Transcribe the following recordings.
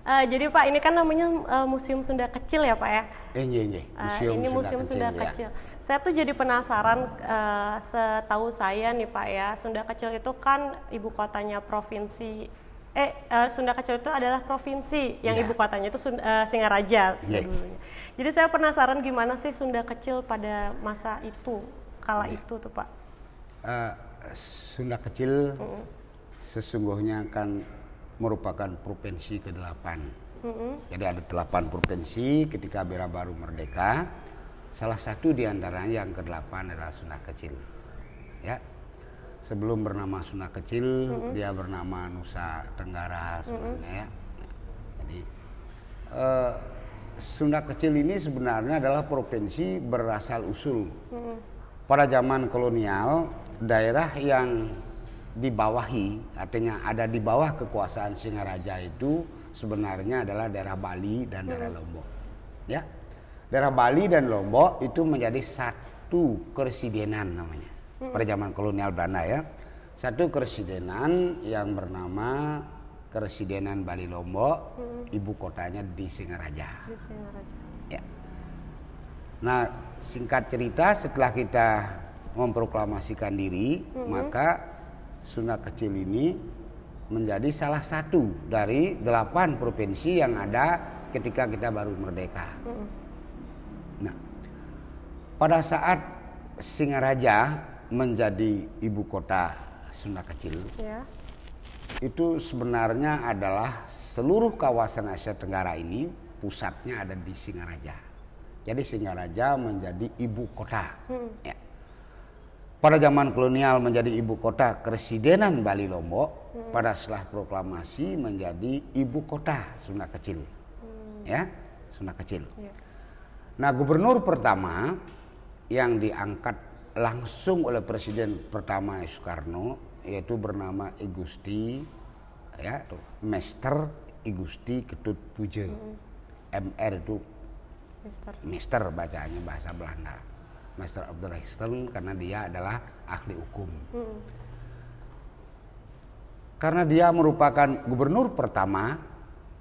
Uh, jadi Pak, ini kan namanya uh, Museum Sunda Kecil ya Pak ya? Iya, iya. Museum uh, ini Sunda Museum Kecil, Sunda ya. Kecil. Saya tuh jadi penasaran, uh, setahu saya nih Pak ya, Sunda Kecil itu kan ibu kotanya provinsi, eh uh, Sunda Kecil itu adalah provinsi yang yeah. ibu kotanya itu uh, Singaraja dulunya. Jadi saya penasaran gimana sih Sunda Kecil pada masa itu, kala yeah. itu tuh Pak? Uh, Sunda Kecil mm. sesungguhnya kan merupakan provinsi ke-8. Mm-hmm. Jadi ada delapan provinsi ketika Bera baru merdeka. Salah satu di antaranya yang ke-8 adalah Sunda Kecil. Ya. Sebelum bernama Sunda Kecil, mm-hmm. dia bernama Nusa Tenggara sebenarnya mm-hmm. ya. Jadi uh, Sunda Kecil ini sebenarnya adalah provinsi berasal usul. Mm-hmm. Pada zaman kolonial, daerah yang dibawahi, artinya ada di bawah kekuasaan Singaraja itu sebenarnya adalah daerah Bali dan daerah hmm. Lombok. Ya. Daerah Bali dan Lombok itu menjadi satu keresidenan namanya. Hmm. Pada zaman kolonial Belanda ya. Satu keresidenan yang bernama Keresidenan Bali Lombok, hmm. ibu kotanya di Singaraja. Di Singaraja. Ya. Nah, singkat cerita setelah kita memproklamasikan diri, hmm. maka Sunda Kecil ini menjadi salah satu dari delapan provinsi yang ada ketika kita baru merdeka. Nah, pada saat Singaraja menjadi ibu kota Sunda Kecil, ya. itu sebenarnya adalah seluruh kawasan Asia Tenggara ini pusatnya ada di Singaraja. Jadi Singaraja menjadi ibu kota. Hmm. Ya pada zaman kolonial menjadi ibu kota Keresidenan Bali Lombok, hmm. pada setelah proklamasi menjadi ibu kota Sunda Kecil. Hmm. Ya, Sunda Kecil. Ya. Nah, gubernur pertama yang diangkat langsung oleh presiden pertama Soekarno yaitu bernama Igusti ya, tuh, Master Igusti Ketut Puja. Hmm. MR itu Mister. Mister bacanya bahasa Belanda. Master of the karena dia adalah ahli hukum. Hmm. Karena dia merupakan gubernur pertama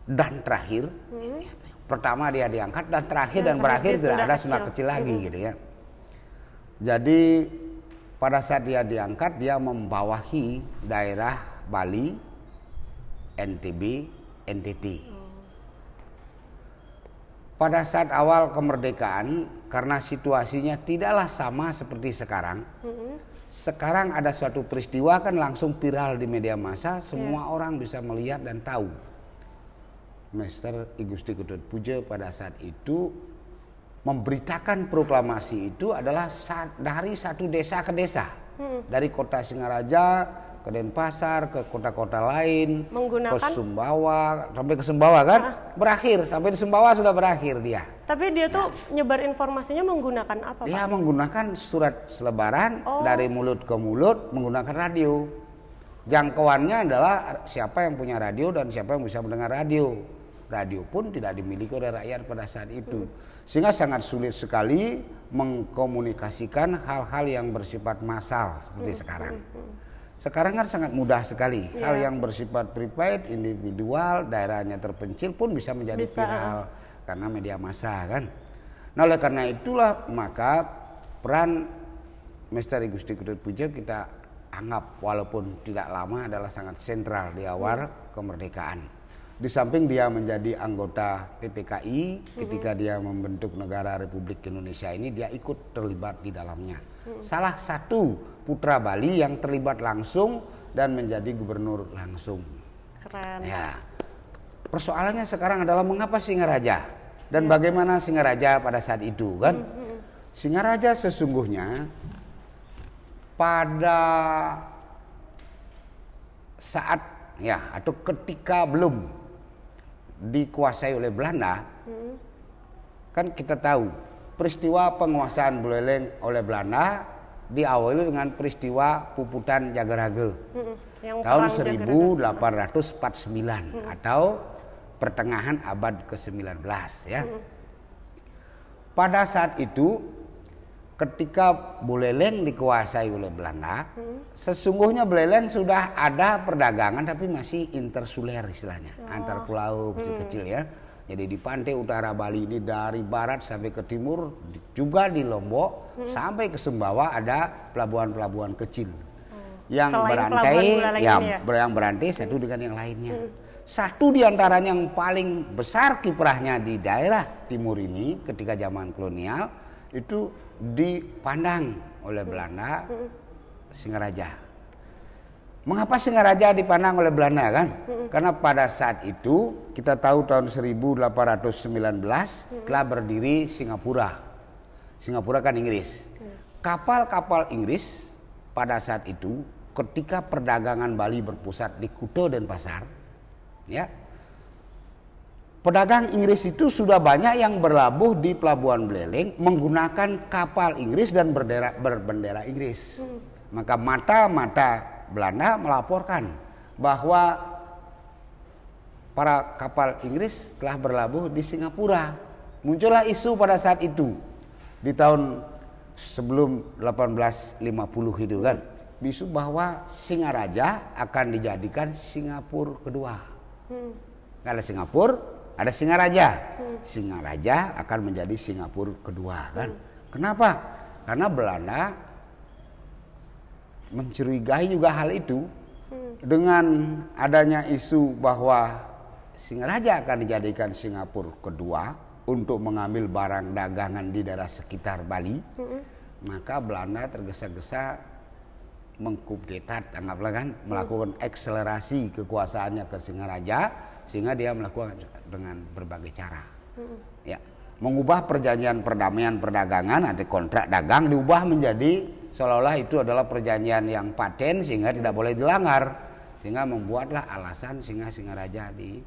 dan terakhir. Hmm. Pertama dia diangkat dan terakhir dan, dan berakhir tidak ada Sunda kecil lagi hmm. gitu ya. Jadi pada saat dia diangkat dia membawahi daerah Bali, NTB, NTT. Hmm. Pada saat awal kemerdekaan karena situasinya tidaklah sama seperti sekarang. Mm-hmm. Sekarang ada suatu peristiwa kan langsung viral di media massa, semua yeah. orang bisa melihat dan tahu. Master Igusti Ketut Puja pada saat itu memberitakan proklamasi itu adalah dari satu desa ke desa. Hmm. Dari kota Singaraja ke Denpasar, ke kota-kota lain, menggunakan ke Sumbawa, sampai ke Sumbawa kan? Ah. Berakhir, sampai di Sumbawa sudah berakhir dia. Tapi dia tuh ya. nyebar informasinya menggunakan apa, Dia Pak? menggunakan surat selebaran oh. dari mulut ke mulut menggunakan radio. Jangkauannya adalah siapa yang punya radio dan siapa yang bisa mendengar radio. Radio pun tidak dimiliki oleh rakyat pada saat itu. Hmm. Sehingga sangat sulit sekali mengkomunikasikan hal-hal yang bersifat massal seperti hmm. sekarang. Hmm. Sekarang kan sangat mudah sekali. Yeah. Hal yang bersifat prepaid, individual, daerahnya terpencil pun bisa menjadi bisa. viral karena media massa kan. Nah oleh karena itulah maka peran Misteri Gusti Ketut Puja kita anggap walaupun tidak lama adalah sangat sentral di awal hmm. kemerdekaan. Di samping dia menjadi anggota PPKI hmm. ketika dia membentuk negara Republik Indonesia ini dia ikut terlibat di dalamnya. Hmm. Salah satu putra Bali yang terlibat langsung dan menjadi gubernur langsung. Keren. Ya. Persoalannya sekarang adalah mengapa Singaraja dan ya. bagaimana Singaraja pada saat itu kan? Hmm, hmm. Singaraja sesungguhnya pada saat ya atau ketika belum dikuasai oleh Belanda, hmm. kan kita tahu peristiwa penguasaan Buleleng oleh Belanda diawali dengan peristiwa puputan Jagaraga hmm, tahun 1849 hmm. atau pertengahan abad ke-19 ya. Hmm. Pada saat itu ketika Buleleng dikuasai oleh Belanda, hmm. sesungguhnya Buleleng sudah ada perdagangan tapi masih intersuler istilahnya, oh. antar pulau kecil-kecil hmm. ya. Jadi di pantai utara Bali ini dari barat sampai ke timur, juga di Lombok hmm. sampai ke Sumbawa ada pelabuhan-pelabuhan kecil. Hmm. Yang Selain berantai, ya, ya, yang berantai satu hmm. dengan yang lainnya. Hmm. Satu di antaranya yang paling besar kiprahnya di daerah timur ini ketika zaman kolonial itu dipandang oleh Belanda Singaraja. Mengapa Singaraja dipandang oleh Belanda kan? Karena pada saat itu kita tahu tahun 1819 telah berdiri Singapura. Singapura kan Inggris. Kapal-kapal Inggris pada saat itu ketika perdagangan Bali berpusat di Kuto dan Pasar, ya Pedagang Inggris itu sudah banyak yang berlabuh di Pelabuhan Beleleng menggunakan kapal Inggris dan berdera, berbendera Inggris. Hmm. Maka mata-mata Belanda melaporkan bahwa para kapal Inggris telah berlabuh di Singapura. Muncullah isu pada saat itu di tahun sebelum 1850 itu kan. Isu bahwa Singaraja akan dijadikan Singapura kedua. Hmm. Kalau Singapura ada Singaraja. Hmm. Singaraja akan menjadi Singapura kedua kan. Hmm. Kenapa? Karena Belanda mencurigai juga hal itu hmm. dengan adanya isu bahwa Singaraja akan dijadikan Singapura kedua untuk mengambil barang dagangan di daerah sekitar Bali. Hmm. Maka Belanda tergesa-gesa mengkupdetat anggaplah kan hmm. melakukan akselerasi kekuasaannya ke Singaraja sehingga dia melakukan dengan berbagai cara. Hmm. Ya, mengubah perjanjian perdamaian perdagangan ada kontrak dagang diubah menjadi seolah-olah itu adalah perjanjian yang paten sehingga tidak boleh dilanggar sehingga membuatlah alasan sehingga Singaraja di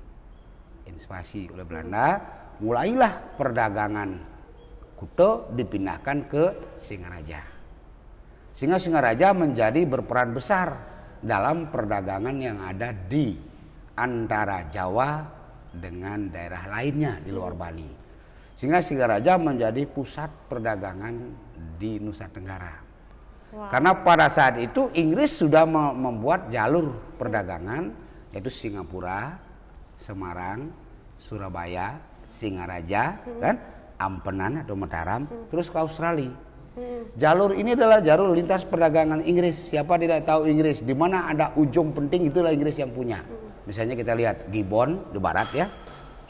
invasi oleh Belanda mulailah perdagangan Kuto dipindahkan ke Singaraja sehingga Singaraja menjadi berperan besar dalam perdagangan yang ada di antara Jawa dengan daerah lainnya di luar Bali. Sehingga Singaraja menjadi pusat perdagangan di Nusa Tenggara. Wow. Karena pada saat itu Inggris sudah membuat jalur perdagangan yaitu Singapura, Semarang, Surabaya, Singaraja, hmm. kan, Ampenan atau Mataram, hmm. terus ke Australia. Hmm. Jalur ini adalah jalur lintas perdagangan Inggris. Siapa tidak tahu Inggris? Di mana ada ujung penting itulah Inggris yang punya. Hmm. Misalnya kita lihat Gibbon di barat ya.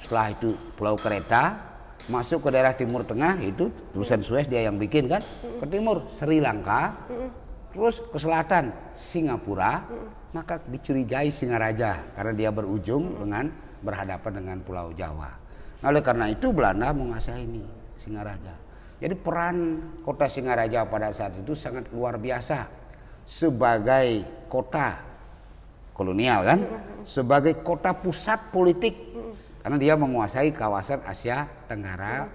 Setelah itu Pulau Kereta masuk ke daerah Timur Tengah itu tulisan Suez dia yang bikin kan. Ke timur Sri Lanka. Terus ke selatan Singapura, maka dicurigai Singaraja karena dia berujung dengan berhadapan dengan Pulau Jawa. Nah, oleh karena itu Belanda menguasai ini Singaraja. Jadi peran kota Singaraja pada saat itu sangat luar biasa sebagai kota kolonial kan sebagai kota pusat politik karena dia menguasai kawasan Asia Tenggara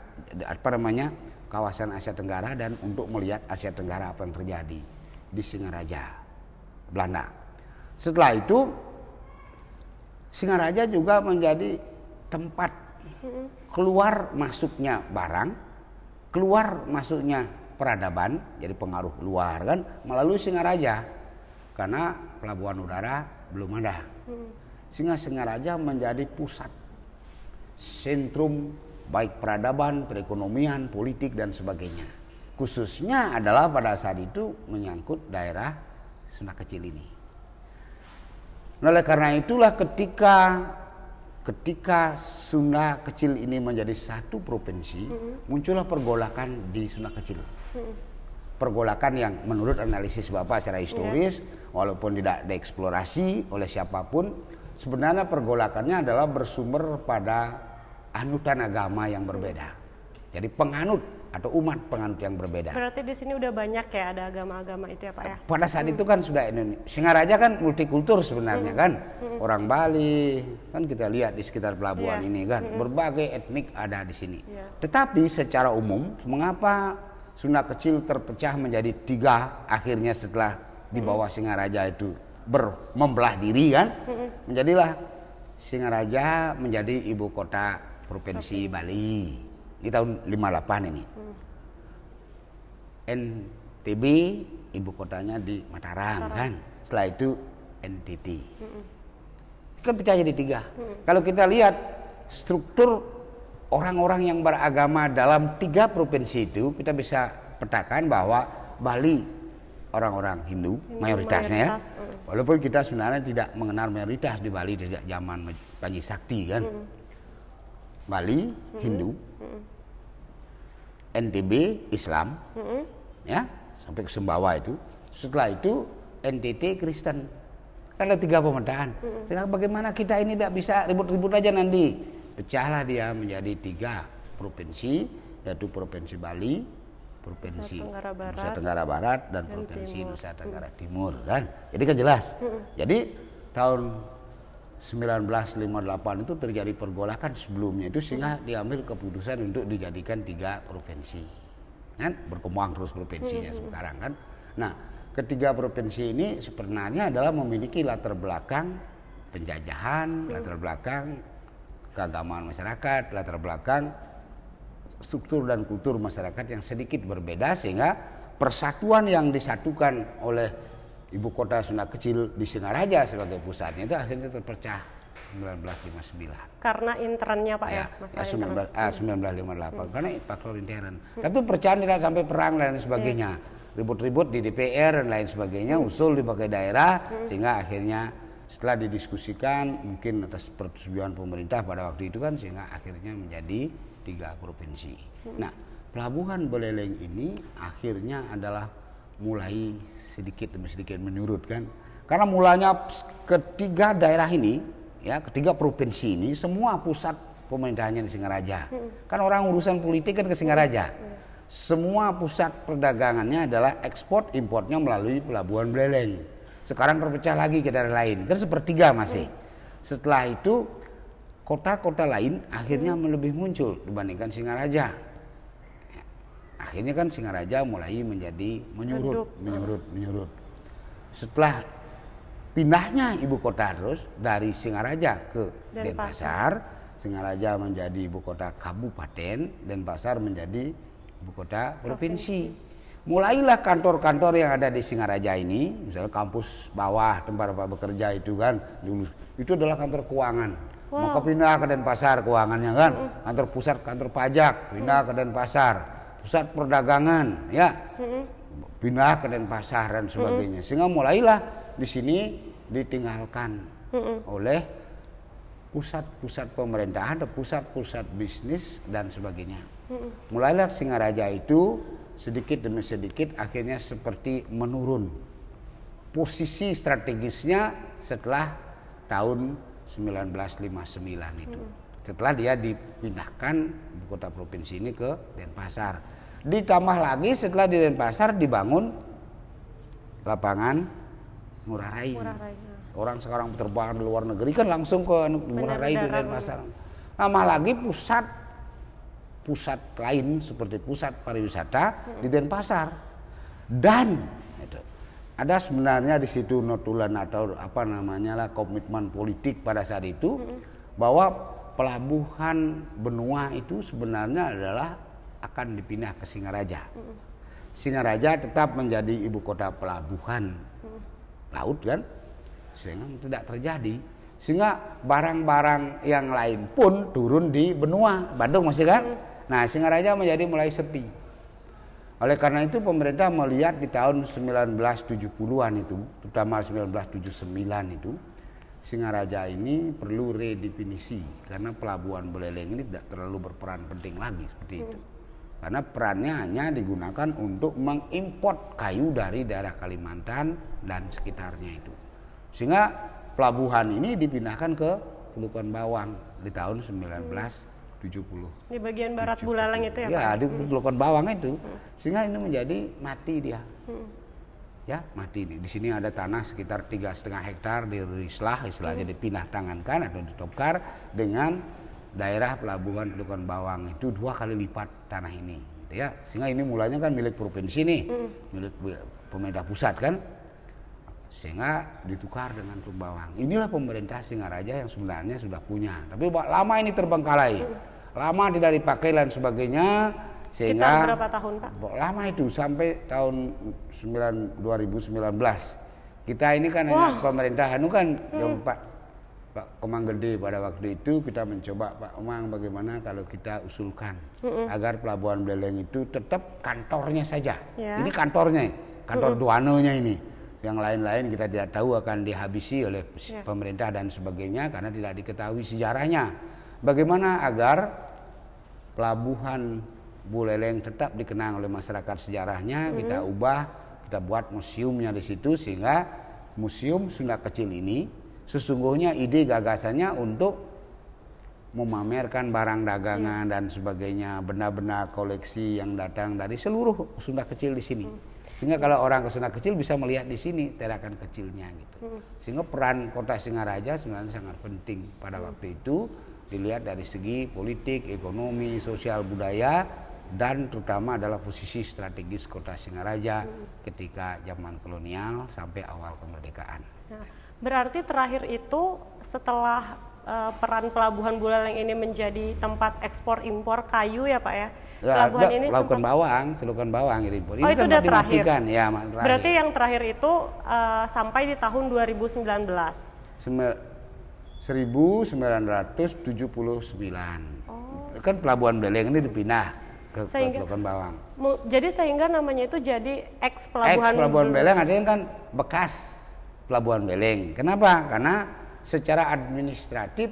apa namanya kawasan Asia Tenggara dan untuk melihat Asia Tenggara apa yang terjadi di Singaraja Belanda setelah itu Singaraja juga menjadi tempat keluar masuknya barang keluar masuknya peradaban jadi pengaruh luar kan melalui Singaraja karena pelabuhan udara belum ada. Hmm. Sehingga Singaraja menjadi pusat sentrum baik peradaban, perekonomian, politik dan sebagainya. Khususnya adalah pada saat itu menyangkut daerah Sunda Kecil ini. Nah, oleh karena itulah ketika ketika Sunda Kecil ini menjadi satu provinsi, -hmm. muncullah pergolakan di Sunda Kecil. -hmm. Pergolakan yang menurut analisis Bapak secara historis yeah walaupun tidak dieksplorasi oleh siapa pun sebenarnya pergolakannya adalah bersumber pada anutan agama yang berbeda jadi penganut atau umat penganut yang berbeda. Berarti di sini udah banyak ya ada agama-agama itu ya Pak ya? Pada saat hmm. itu kan sudah Indonesia. Singaraja kan multikultur sebenarnya hmm. kan. Hmm. Orang Bali kan kita lihat di sekitar pelabuhan yeah. ini kan hmm. berbagai etnik ada di sini. Yeah. Tetapi secara umum mengapa Sunda kecil terpecah menjadi tiga akhirnya setelah di bawah Singaraja itu ber, membelah diri kan menjadilah Singaraja menjadi ibu kota provinsi Bali di tahun 58 ini. NTB ibu kotanya di Mataram, kan. Setelah itu NTT. Kan pecah jadi tiga. Kalau kita lihat struktur orang-orang yang beragama dalam tiga provinsi itu, kita bisa petakan bahwa Bali orang-orang Hindu, Hindu mayoritasnya ya. mayoritas, mm. Walaupun kita sebenarnya tidak mengenal mayoritas di Bali sejak zaman Panji Sakti kan. Bali Hindu, NTB Islam, ya sampai ke Sumbawa itu. Setelah itu NTT Kristen. Kan ada tiga pemetaan. Sekarang bagaimana kita ini tidak bisa ribut-ribut aja nanti. Pecahlah dia menjadi tiga provinsi, yaitu provinsi Bali, provinsi Nusa Tenggara Barat, Nusa Tenggara Barat dan, dan provinsi Timur. Nusa Tenggara Timur kan. Jadi kan jelas. Jadi tahun 1958 itu terjadi pergolakan sebelumnya itu sehingga diambil keputusan untuk dijadikan tiga provinsi kan? Berkembang terus provinsinya sekarang kan? Nah ketiga provinsi ini sebenarnya adalah memiliki latar belakang penjajahan latar belakang keagamaan masyarakat latar belakang struktur dan kultur masyarakat yang sedikit berbeda sehingga persatuan yang disatukan oleh ibu kota Sunda kecil di Singaraja sebagai pusatnya itu akhirnya terpecah 1959. Karena internnya Pak ya, Ya, masalah ya, intern. 19, ah, 1958 karena faktor intern. Tapi perpecahan tidak sampai perang dan lain sebagainya. Ribut-ribut di DPR dan lain sebagainya, usul di berbagai daerah sehingga akhirnya setelah didiskusikan mungkin atas persetujuan pemerintah pada waktu itu kan sehingga akhirnya menjadi tiga provinsi. Nah, pelabuhan Beleleng ini akhirnya adalah mulai sedikit demi sedikit menurut kan. Karena mulanya ketiga daerah ini ya ketiga provinsi ini semua pusat pemerintahannya di Singaraja. Kan orang urusan politik kan ke Singaraja. Semua pusat perdagangannya adalah ekspor importnya melalui pelabuhan Beleleng. Sekarang terpecah lagi ke daerah lain. Kan sepertiga masih. Setelah itu kota-kota lain akhirnya lebih muncul dibandingkan Singaraja. Ya, Akhirnya kan Singaraja mulai menjadi menyurut, menyurut, menyurut. Setelah pindahnya ibu kota terus dari Singaraja ke Denpasar. Denpasar, Singaraja menjadi ibu kota kabupaten, Denpasar menjadi ibu kota provinsi. Mulailah kantor-kantor yang ada di Singaraja ini, misalnya kampus bawah tempat Bapak bekerja itu kan, dulu itu adalah kantor keuangan. Maka pindah ke Denpasar keuangannya kan, kantor pusat kantor pajak pindah ke Denpasar, pusat perdagangan ya pindah ke Denpasar dan sebagainya. Sehingga mulailah di sini ditinggalkan oleh pusat-pusat pemerintahan, ada pusat-pusat bisnis dan sebagainya. Mulailah Singaraja itu sedikit demi sedikit akhirnya seperti menurun posisi strategisnya setelah tahun 1959 itu. Setelah dia dipindahkan ibu kota provinsi ini ke Denpasar. Ditambah lagi setelah di Denpasar dibangun lapangan Ngurah Rai. Ngurah Rai, ya. Orang sekarang terbang di luar negeri kan langsung ke Ngurah Rai di Denpasar. Tambah lagi pusat pusat lain seperti pusat pariwisata di Denpasar. Dan itu, ada sebenarnya di situ notulan atau apa namanya lah komitmen politik pada saat itu bahwa pelabuhan benua itu sebenarnya adalah akan dipindah ke Singaraja. Singaraja tetap menjadi ibu kota pelabuhan laut kan, sehingga tidak terjadi. Sehingga barang-barang yang lain pun turun di benua Bandung masih kan. Nah Singaraja menjadi mulai sepi. Oleh karena itu pemerintah melihat di tahun 1970-an itu, terutama 1979 itu, Singaraja ini perlu redefinisi karena pelabuhan Beleleng ini tidak terlalu berperan penting lagi seperti itu. Karena perannya hanya digunakan untuk mengimport kayu dari daerah Kalimantan dan sekitarnya itu. Sehingga pelabuhan ini dipindahkan ke Selukan Bawang di tahun 1970. Di bagian barat Bulalang itu ya, Pak? Ya, di Selukan Bawang itu. Sehingga ini menjadi mati dia. Hmm. Ya, mati ini. Di sini ada tanah sekitar tiga setengah hektar di Rislah, istilahnya dipindah tangankan atau ditokar dengan daerah pelabuhan Selukan Bawang itu dua kali lipat tanah ini. gitu Ya, sehingga ini mulanya kan milik provinsi nih, milik pemerintah pusat kan sehingga ditukar dengan Tumbawang. Inilah pemerintah Singaraja yang sebenarnya sudah punya. Tapi lama ini terbengkalai. Lama tidak dipakai dan sebagainya Sehingga Sekitar berapa tahun Pak? Lama itu sampai tahun 9, 2019. Kita ini kan hanya pemerintah anu kan hmm. Pak Pak Komang Gede pada waktu itu kita mencoba Pak Komang bagaimana kalau kita usulkan hmm. agar pelabuhan Beleng itu tetap kantornya saja. Ya. Ini kantornya, kantor hmm. duanonya ini. Yang lain-lain kita tidak tahu akan dihabisi oleh ya. pemerintah dan sebagainya karena tidak diketahui sejarahnya. Bagaimana agar pelabuhan Buleleng tetap dikenang oleh masyarakat sejarahnya, hmm. kita ubah, kita buat museumnya di situ sehingga museum Sunda Kecil ini sesungguhnya ide gagasannya untuk memamerkan barang dagangan hmm. dan sebagainya, benda-benda koleksi yang datang dari seluruh Sunda Kecil di sini. Hmm. Sehingga kalau orang ke Sunda Kecil bisa melihat di sini terakan kecilnya gitu. Hmm. Sehingga peran kota Singaraja sebenarnya sangat penting pada hmm. waktu itu dilihat dari segi politik, ekonomi, sosial, budaya dan terutama adalah posisi strategis kota Singaraja hmm. ketika zaman kolonial sampai awal kemerdekaan. Nah, berarti terakhir itu setelah uh, peran pelabuhan Buleleng ini menjadi tempat ekspor impor kayu ya Pak ya? ya pelabuhan ini Lakukan bawang, selukan bawang impor. Ini oh itu kan udah terakhir. Ya, terakhir. Berarti yang terakhir itu uh, sampai di tahun 2019. Sembilan 1979. Oh. Kan pelabuhan Beleng ini dipindah ke sehingga, Pelabuhan Bawang. Jadi sehingga namanya itu jadi ex Pelabuhan Ex Pelabuhan Beleng artinya kan bekas Pelabuhan Beleng. Kenapa? Karena secara administratif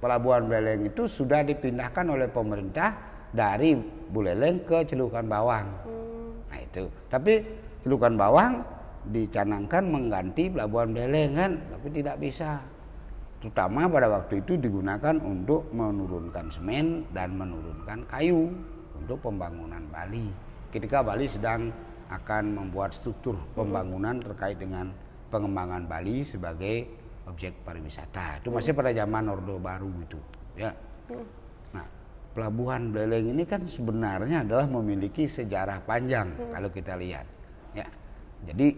Pelabuhan Beleng itu sudah dipindahkan oleh pemerintah dari Buleleng ke Celukan Bawang. Hmm. Nah itu. Tapi Celukan Bawang dicanangkan mengganti Pelabuhan Beleng kan, tapi tidak bisa. Terutama pada waktu itu digunakan untuk menurunkan semen dan menurunkan kayu untuk pembangunan Bali. Ketika Bali sedang akan membuat struktur pembangunan terkait dengan pengembangan Bali sebagai objek pariwisata. Itu masih pada zaman Orde Baru itu, ya. Nah, pelabuhan Beleng ini kan sebenarnya adalah memiliki sejarah panjang kalau kita lihat, ya. Jadi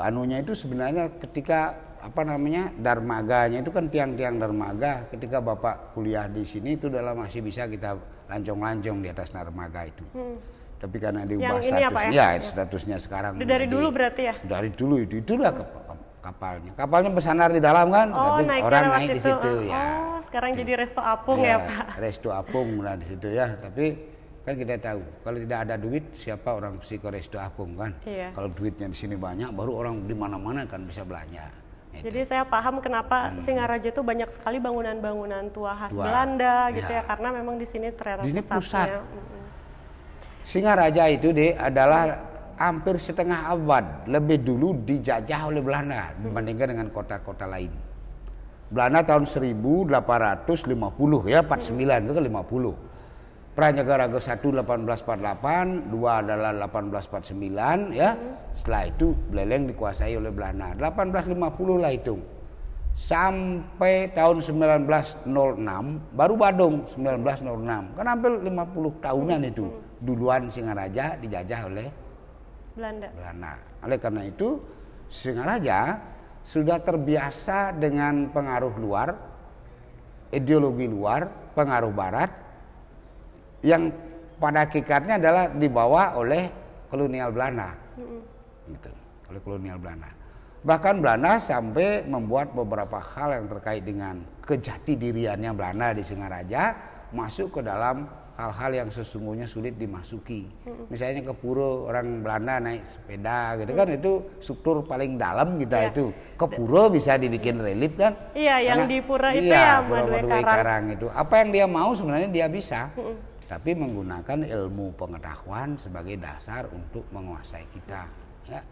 anunya itu sebenarnya ketika apa namanya darmaganya itu kan tiang-tiang darmaga ketika bapak kuliah di sini itu adalah masih bisa kita lancong-lancong di atas narmaga itu. Hmm. Tapi karena diubah yang statusnya, ya? ya statusnya sekarang. Dari dulu berarti ya? Dari dulu itu, itulah kapalnya. Kapalnya bersandar di dalam kan, oh, tapi orang naik di situ ya. Oh, sekarang jadi resto apung ya, ya Pak? Resto apung lah di situ ya, tapi kan kita tahu kalau tidak ada duit siapa orang mesti ke resto apung kan? Iya. Kalau duitnya di sini banyak, baru orang di mana-mana kan bisa belanja. Itu. Jadi saya paham kenapa hmm. Singaraja itu banyak sekali bangunan-bangunan tua khas tua. Belanda gitu ya. ya karena memang di sini ternyata di pusatnya. Pusat. Hmm. Singaraja itu deh adalah hampir setengah abad lebih dulu dijajah oleh Belanda hmm. dibandingkan dengan kota-kota lain. Belanda tahun 1850 ya 49 hmm. itu kan 50. Pranagara ke-1 1848, dua adalah 1849 ya. Hmm. Setelah itu Beleleng dikuasai oleh Belanda. 1850 lah itu. Sampai tahun 1906 baru Badung 1906. Kan hampir 50 tahunan hmm. itu. Duluan Singaraja dijajah oleh Belanda. Belanda. Oleh karena itu Singaraja sudah terbiasa dengan pengaruh luar, ideologi luar, pengaruh barat yang pada hakikatnya adalah dibawa oleh kolonial Belanda. Gitu, oleh kolonial Belanda. Bahkan Belanda sampai membuat beberapa hal yang terkait dengan kejati diriannya Belanda di Singaraja masuk ke dalam hal-hal yang sesungguhnya sulit dimasuki. Misalnya ke pura orang Belanda naik sepeda gitu kan itu struktur paling dalam kita ya. itu. Ke pura bisa dibikin relief kan? Iya, yang di pura itu iya, ya pura Karang. Karang itu. Apa yang dia mau sebenarnya dia bisa tapi menggunakan ilmu pengetahuan sebagai dasar untuk menguasai kita ya.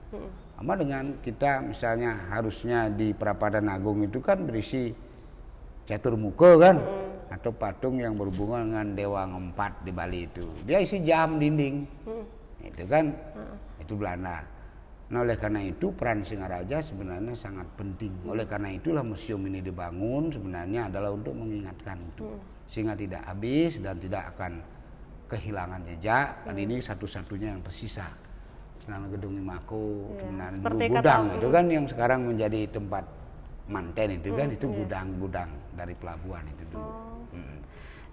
Sama dengan kita misalnya harusnya di Prapadan Agung itu kan berisi catur muka kan hmm. atau patung yang berhubungan dengan dewa empat di Bali itu. Dia isi jam dinding. Hmm. itu kan? Hmm. itu Belanda. Nah oleh karena itu peran Singaraja sebenarnya sangat penting. Oleh karena itulah museum ini dibangun sebenarnya adalah untuk mengingatkan itu. Hmm sehingga tidak habis dan tidak akan kehilangan jejak dan ini satu-satunya yang tersisa Senang Gedung Imako, ya, Gudang itu kan yang sekarang menjadi tempat manten itu kan hmm, itu iya. gudang-gudang dari pelabuhan itu dulu. Oh. Hmm.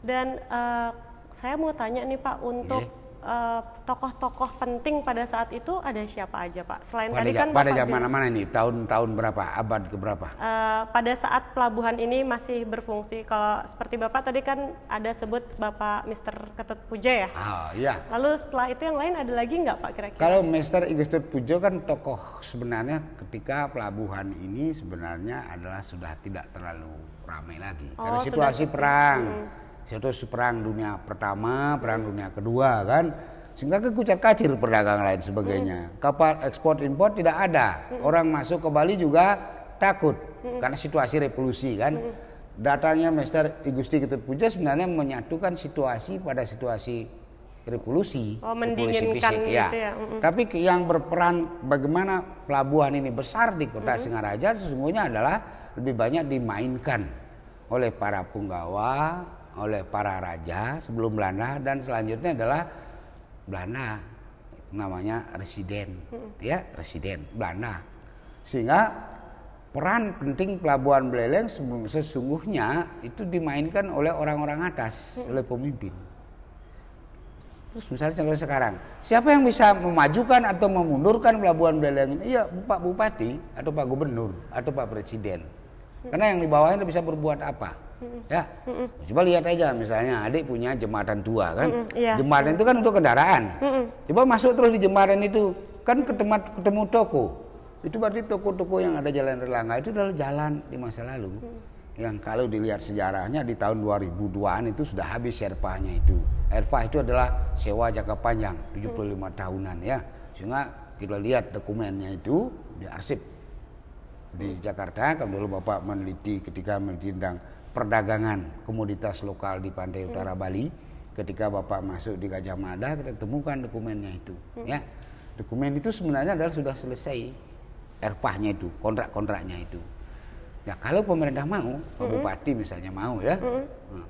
Dan uh, saya mau tanya nih Pak untuk yeah. Eh, tokoh-tokoh penting pada saat itu ada siapa aja Pak? Selain pada, tadi kan pada Bapak zaman mana ini? Tahun-tahun berapa? Abad ke berapa? eh, pada saat pelabuhan ini masih berfungsi. Kalau seperti Bapak tadi kan ada sebut Bapak Mr. Ketut Puja ya. Ah, iya. Lalu setelah itu yang lain ada lagi nggak Pak kira-kira? Kalau Master Igestut Pujo kan tokoh sebenarnya ketika pelabuhan ini sebenarnya adalah sudah tidak terlalu ramai lagi Oh, karena sudah situasi sepi. perang. Situasi perang dunia pertama, perang dunia kedua kan sehingga kekucar kacir perdagangan lain sebagainya. Kapal ekspor impor tidak ada. Orang masuk ke Bali juga takut karena situasi revolusi kan. Datangnya Master Igusti Ketut Puja sebenarnya menyatukan situasi pada situasi revolusi, Oh, revolusi mendinginkan fisik gitu ya. ya. Tapi yang berperan bagaimana pelabuhan ini besar di kota Singaraja sesungguhnya adalah lebih banyak dimainkan oleh para punggawa, oleh para raja sebelum Belanda dan selanjutnya adalah Belanda namanya residen ya residen Belanda sehingga peran penting pelabuhan Beleleng sesungguhnya itu dimainkan oleh orang-orang atas oleh pemimpin Terus misalnya contoh sekarang, siapa yang bisa memajukan atau memundurkan pelabuhan Beleleng ini? Iya, Pak Bupati atau Pak Gubernur atau Pak Presiden. Karena yang di bawahnya bisa berbuat apa? Ya, coba lihat aja misalnya adik punya jembatan tua kan, Mm-mm, iya. jembatan itu kan untuk kendaraan. Mm-mm. Coba masuk terus di jembatan itu, kan ketemu ketemu toko. Itu berarti toko-toko yang ada jalan Erlangga itu adalah jalan di masa lalu. Yang kalau dilihat sejarahnya di tahun 2002-an itu sudah habis serpahnya itu. Erfah itu adalah sewa jangka panjang 75 tahunan ya. Sehingga kita lihat dokumennya itu di arsip di Jakarta kalau dulu Bapak meneliti ketika meneliti tentang perdagangan komoditas lokal di pantai utara Bali. Ketika Bapak masuk di Gajah Mada kita temukan dokumennya itu ya. Dokumen itu sebenarnya adalah sudah selesai erpahnya itu kontrak-kontraknya itu. Ya kalau pemerintah mau Pak Bupati misalnya mau ya. Nah,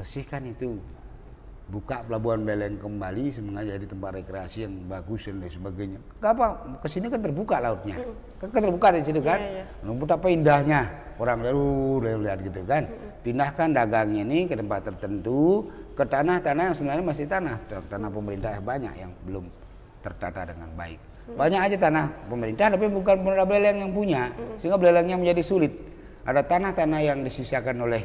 bersihkan itu. Buka pelabuhan Beleng kembali sebenarnya jadi tempat rekreasi yang bagus dan lain sebagainya. Gak apa, ke sini kan terbuka lautnya, kan, kan terbuka di situ kan. Iya. Nah, betapa indahnya orang lalu lihat gitu kan. Pindahkan dagang ini ke tempat tertentu, ke tanah-tanah yang sebenarnya masih tanah, tanah pemerintah banyak yang belum tertata dengan baik. Banyak aja tanah pemerintah tapi bukan pemerintah Beleng yang punya, sehingga Belengnya menjadi sulit. Ada tanah-tanah yang disisakan oleh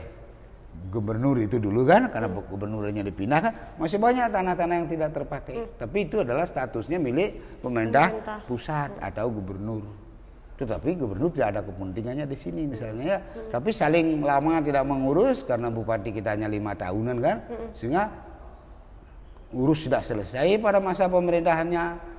gubernur itu dulu kan karena gubernurnya dipindahkan masih banyak tanah-tanah yang tidak terpakai tapi itu adalah statusnya milik Pemerintah. pusat atau gubernur tetapi gubernur tidak ada kepentingannya di sini misalnya ya. Tapi saling lama tidak mengurus karena bupati kita hanya lima tahunan kan. Sehingga urus tidak selesai pada masa pemerintahannya.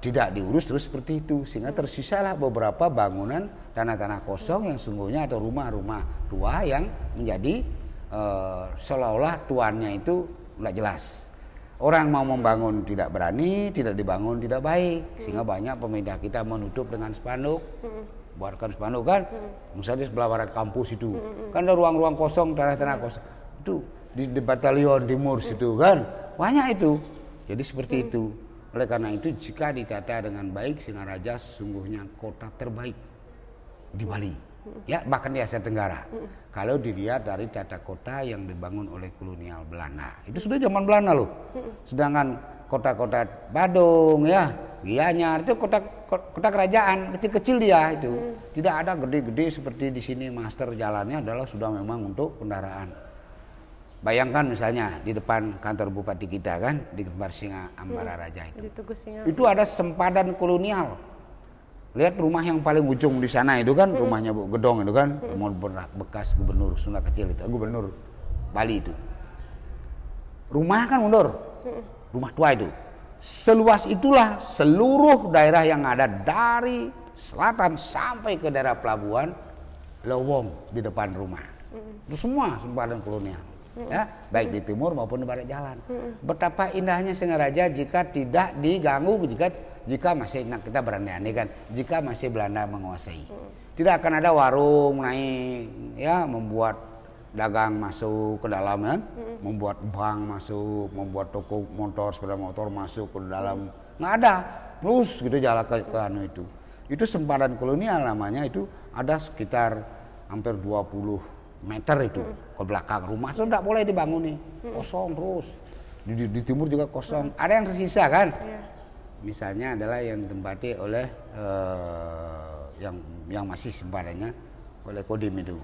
Tidak diurus terus seperti itu. Sehingga tersisalah beberapa bangunan tanah-tanah kosong yang sungguhnya atau rumah-rumah tua yang menjadi eh, seolah-olah tuannya itu tidak jelas orang mau membangun tidak berani tidak dibangun tidak baik. Sehingga banyak pemerintah kita menutup dengan spanduk buatkan spanduk kan? Misalnya di sebelah barat kampus itu. Kan ada ruang-ruang kosong tanah-tanah kosong. Itu di, di batalion timur situ kan? Banyak itu. Jadi seperti itu. Oleh karena itu jika ditata dengan baik Singaraja sesungguhnya kota terbaik di Bali ya bahkan di Asia Tenggara. Kalau dilihat dari tata kota yang dibangun oleh kolonial Belanda. Itu sudah zaman Belanda loh. Sedangkan kota-kota Badung ya Gianyar itu kota kota kerajaan kecil-kecil dia itu. Tidak ada gede-gede seperti di sini. Master jalannya adalah sudah memang untuk kendaraan. Bayangkan misalnya di depan kantor bupati kita kan di Kembar Singa Ambara Raja itu. Itu ada sempadan kolonial. Lihat rumah yang paling ujung di sana itu kan rumahnya Bu Gedong itu kan, rumah ber- bekas gubernur Sunda kecil itu, gubernur Bali itu. Rumah kan mundur. Rumah tua itu. Seluas itulah seluruh daerah yang ada dari selatan sampai ke daerah pelabuhan lowong di depan rumah. Itu semua sempadan kolonial. Ya, baik di timur maupun di barat jalan. Betapa indahnya Singaraja jika tidak diganggu jika jika masih nah kita berandai-andai kan jika masih Belanda menguasai. Tidak akan ada warung naik ya membuat dagang masuk ke dalam kan, membuat bank masuk, membuat toko motor sepeda motor masuk ke dalam. Nggak ada. Terus gitu jalan ke, ke anu itu. Itu sempadan kolonial namanya itu ada sekitar hampir 20 meter itu ke belakang rumah itu tidak boleh dibangun nih kosong terus Di, di timur juga kosong. Ada yang tersisa kan? Iya. Misalnya adalah yang ditempati oleh eh, yang yang masih sempadannya oleh Kodim itu.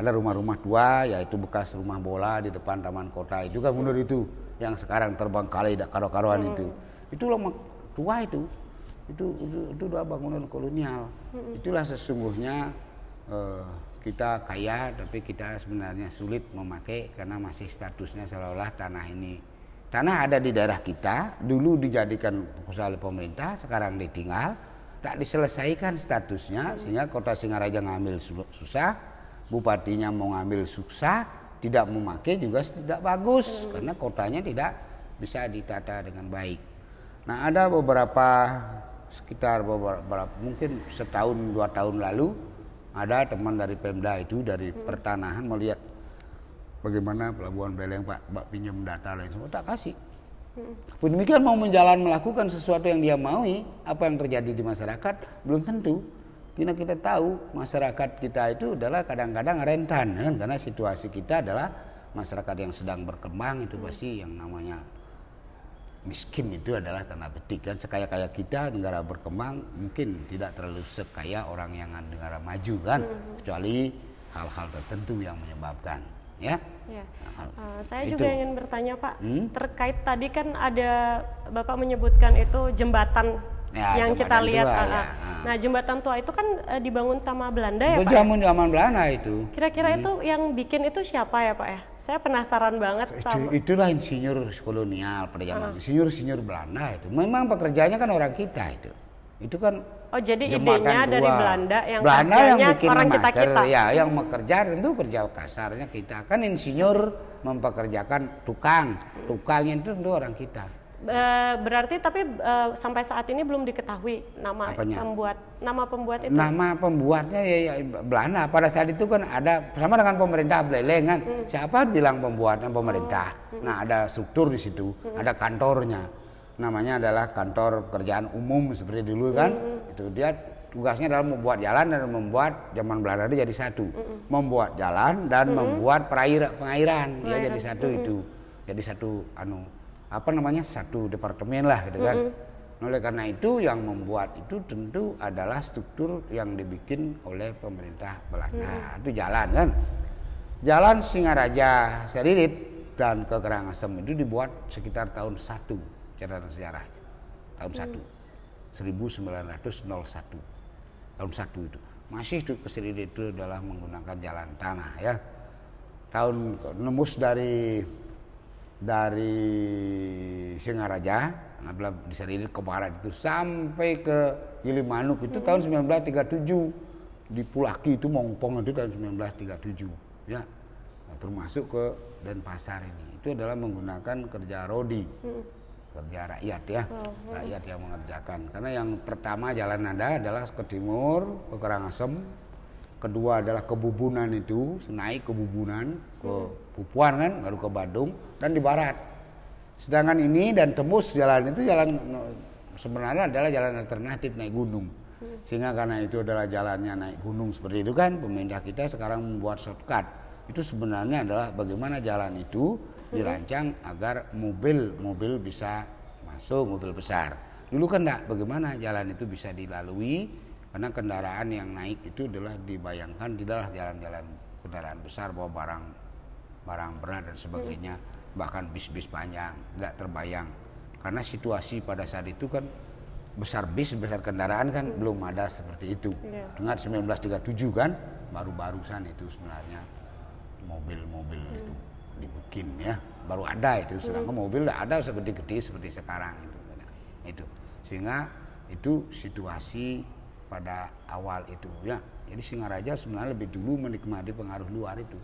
Ada rumah-rumah tua, yaitu bekas rumah bola di depan taman kota itu kan mundur itu yang sekarang terbengkalai dak karo-karoan itu. Itu lama tua itu. Itu itu, itu udah bangunan kolonial. Itulah sesungguhnya eh, kita kaya tapi kita sebenarnya sulit memakai karena masih statusnya seolah-olah tanah ini. Tanah ada di daerah kita dulu dijadikan usaha oleh pemerintah sekarang ditinggal tak diselesaikan statusnya sehingga kota Singaraja ngambil su- susah bupatinya mau ngambil susah tidak memakai juga tidak bagus karena kotanya tidak bisa ditata dengan baik. Nah ada beberapa sekitar beberapa mungkin setahun dua tahun lalu ada teman dari Pemda itu dari pertanahan melihat bagaimana pelabuhan Beleng Pak, Pak pinjam data lain semua tak kasih. Pun demikian mau menjalan melakukan sesuatu yang dia maui, apa yang terjadi di masyarakat belum tentu. Karena kita tahu masyarakat kita itu adalah kadang-kadang rentan kan? karena situasi kita adalah masyarakat yang sedang berkembang itu pasti yang namanya miskin itu adalah tanda petik kan sekaya-kaya kita negara berkembang mungkin tidak terlalu sekaya orang yang negara maju kan kecuali hal-hal tertentu yang menyebabkan ya Ya. Nah, hal- Uh, saya itu. juga ingin bertanya Pak, Hmm? terkait tadi kan ada Bapak menyebutkan itu jembatan Ya, yang kita lihat. tua, ya. ah. Ah. Nah jembatan tua itu kan eh, dibangun sama Belanda ya Pak? ya? zaman zaman Belanda itu Kira-kira itu yang bikin itu siapa ya Pak ya? Saya penasaran banget itu, sama. itulah insinyur kolonial pada zaman insinyur insinyur Belanda itu memang pekerjaannya kan orang kita itu itu kan Oh jadi idenya dari. Belanda yang Belanda yang bikin orang master, kita kita. ya yang bekerja tentu kerja kasarnya kita kan insinyur mempekerjakan tukang tukangnya itu tentu orang kita Eh, berarti tapi eh, sampai saat ini belum diketahui nama Apanya? pembuat nama pembuat itu. nama pembuatnya ya, ya Belanda. Pada saat itu kan ada sama dengan pemerintah Beleng kan. Hmm. siapa bilang pembuatnya pemerintah? Oh, nah ada struktur di situ. Hmm. ada kantornya. Namanya adalah kantor pekerjaan umum seperti dulu kan. Hmm, itu dia tugasnya adalah membuat jalan dan membuat zaman Belanda itu jadi satu. Hmm, membuat jalan dan membuat perair pengairan. dia jadi satu itu. Jadi satu anu apa namanya satu departemen lah gitu kan. Oleh karena itu yang membuat itu tentu adalah struktur yang dibikin oleh pemerintah Belanda. Itu jalan kan? Jalan Singaraja Seririt dan ke Karangasem itu dibuat sekitar tahun 1 catatan sejarah. Tahun 1 1901 tahun 1 itu. Masih itu ke Seririt itu adalah menggunakan jalan tanah ya. Tahun nembus dari dari Singaraja apabila di Seririt ke barat itu sampai ke Gilimanuk itu tahun 1937 di Pulaki itu Mongpong itu tahun 1937 ya. Nah, termasuk ke Denpasar ini. Itu adalah menggunakan kerja rodi kerja rakyat ya. Rakyat yang mengerjakan. Karena yang pertama jalan nada adalah ke timur ke Karangasem kedua adalah ke Bubunan itu naik ke Bubunan ke Pupuan kan baru ke Badung dan di barat. Sedangkan ini dan tembus jalan itu jalan sebenarnya adalah jalan alternatif naik gunung. Sehingga karena itu adalah jalannya naik gunung seperti itu kan pemerintah kita sekarang membuat shortcut. Itu sebenarnya adalah bagaimana jalan itu dirancang agar mobil-mobil bisa masuk mobil besar. Dulu kan enggak bagaimana jalan itu bisa dilalui? Karena kendaraan yang naik itu adalah dibayangkan tidaklah jalan-jalan kendaraan besar bawa barang barang berat dan sebagainya bahkan bis-bis panjang tidak terbayang. Karena situasi pada saat itu kan besar bis besar kendaraan kan belum ada seperti itu. Iya. dengan 1937 kan baru-barusan itu sebenarnya mobil-mobil itu dibikin ya baru ada itu. Sedangkan mobil tidak ada segede-gede seperti sekarang itu. Itu. Sehingga itu situasi pada awal itu ya. Jadi Singaraja sebenarnya lebih dulu menikmati pengaruh luar itu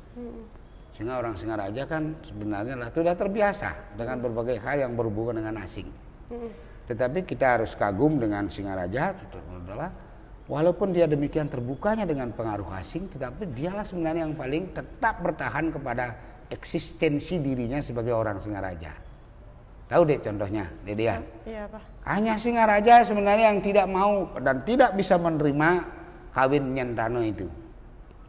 sehingga orang Singaraja kan sebenarnya lah sudah terbiasa dengan berbagai hal yang berhubungan dengan asing tetapi kita harus kagum dengan Singaraja itu adalah walaupun dia demikian terbukanya dengan pengaruh asing tetapi dialah sebenarnya yang paling tetap bertahan kepada eksistensi dirinya sebagai orang Singaraja tahu deh contohnya Dedian Iya Pak. hanya Singaraja sebenarnya yang tidak mau dan tidak bisa menerima kawin Nyentano itu.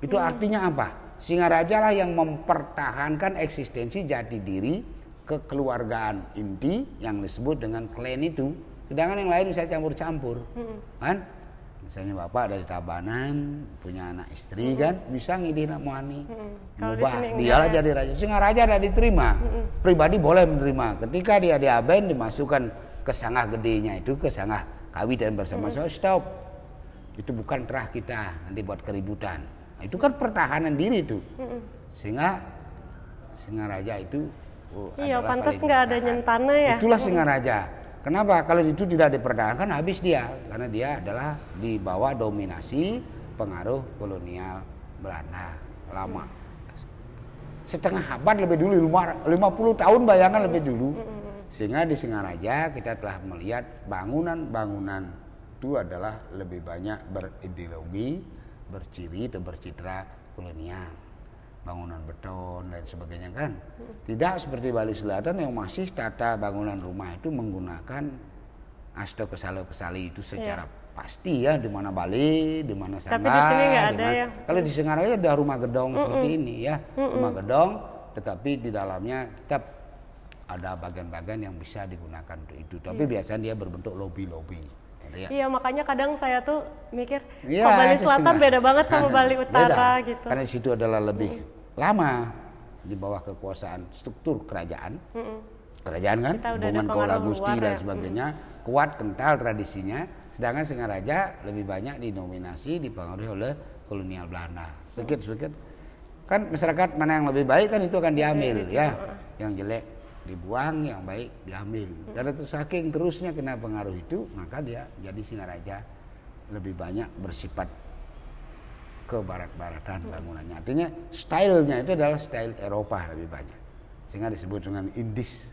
Itu artinya apa? Singaraja lah yang mempertahankan eksistensi jati diri kekeluargaan inti yang disebut dengan klan itu. Sedangkan yang lain bisa campur-campur, kan? Misalnya bapak dari Tabanan punya anak istri kan bisa ngidih nak muani. Kalau di Mubah, sini dialah ya? jadi raja. Singaraja tidak diterima. Pribadi boleh menerima. Ketika dia diaben dimasukkan ke sangah gedenya itu ke sangah kawin dan bersama-sama stop. Itu bukan terah kita nanti buat keributan. Itu kan pertahanan diri itu. Sehingga Singaraja itu oh, Iya, pantas nggak ada nyentana ya. Itulah Singaraja. Kenapa? Kalau itu tidak dipertahankan habis dia karena dia adalah di bawah dominasi pengaruh kolonial Belanda lama. Setengah abad lebih dulu, lima- 50 tahun bayangan lebih dulu. Sehingga di Singaraja kita telah melihat bangunan-bangunan itu adalah lebih banyak berideologi, berciri atau bercitra kolonial bangunan beton dan sebagainya kan. Tidak seperti Bali Selatan yang masih tata bangunan rumah itu menggunakan asto kesalo kesali itu secara pasti ya di mana Bali, di mana. Tapi di sini nggak di ada ya. Kalau di Singaraja ada rumah gedong seperti ini ya, rumah gedong, tetapi di dalamnya tetap ada bagian-bagian yang bisa digunakan untuk itu. Tapi biasanya dia berbentuk lobi-lobi. Gitu ya. Iya, makanya kadang saya tuh mikir, Iya, kok Bali Selatan beda banget sama Bali Beda. Utara gitu. Karena di situ adalah lebih lama di bawah kekuasaan struktur kerajaan. Kerajaan kan, Kita udah ada Bongan pengaruh Kaula Gusti dan ya. sebagainya, kuat kental tradisinya. Sedangkan Singaraja lebih banyak didominasi dipengaruhi oleh kolonial Belanda. Sedikit-sedikit kan masyarakat mana yang lebih baik kan itu akan diambil ya. Yang jelek dibuang, yang baik diambil. Karena itu saking terusnya kena pengaruh itu, maka dia jadi Singaraja lebih banyak bersifat ke barat-baratan bangunannya. Artinya stylenya itu adalah style Eropa lebih banyak. Sehingga disebut dengan Indis.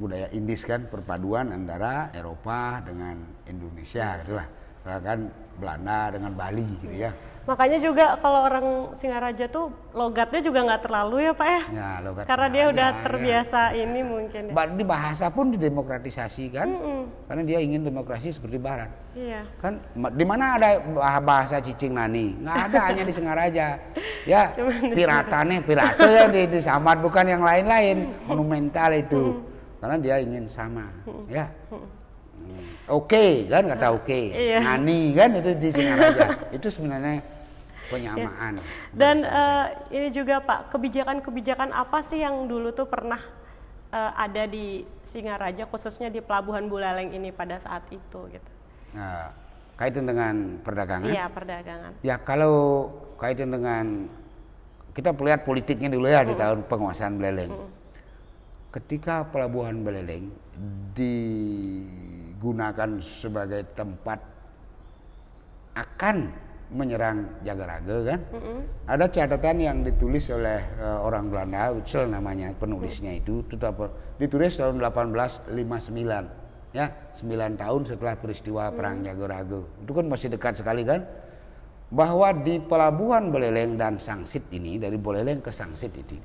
Budaya Indis kan perpaduan antara Eropa dengan Indonesia gitu lah. Kan Belanda dengan Bali gitu ya. Makanya juga kalau orang Singaraja tuh logatnya juga nggak terlalu ya Pak ya? Ya, logat Karena dia udah ya. terbiasa ini mungkin ya. Di bahasa pun didemokratisasi kan. Karena dia ingin demokrasi seperti barat. Iya. kan di mana ada bah- bahasa cicing nani nggak ada hanya di Singaraja ya piratane pirate ya di, di Samad bukan yang lain-lain monumental itu karena dia ingin sama ya Hmm. Oke kan? Kata oke. Iya. nani kan? Itu di Singaraja itu sebenarnya penyamaan. Dan eh, ini juga Pak, kebijakan-kebijakan apa sih yang dulu tuh pernah eh, ada di Singaraja khususnya di Pelabuhan Buleleng ini pada saat itu gitu. Nah, kaitan dengan perdagangan? Iya, perdagangan. Ya kalau kaitan dengan kita lihat politiknya dulu ya di tahun penguasaan Beleleng. Ketika pelabuhan Beleleng digunakan sebagai tempat akan menyerang Jagaraga kan, ada catatan yang ditulis oleh eh, orang Belanda, Witzel namanya penulisnya itu, itu dapat- ditulis tahun 1859 ya 9 tahun setelah peristiwa perang Jagaraga. Itu kan masih dekat sekali kan? Bahwa di pelabuhan Beleleng dan Sangsit ini dari Beleleng ke Sangsit itu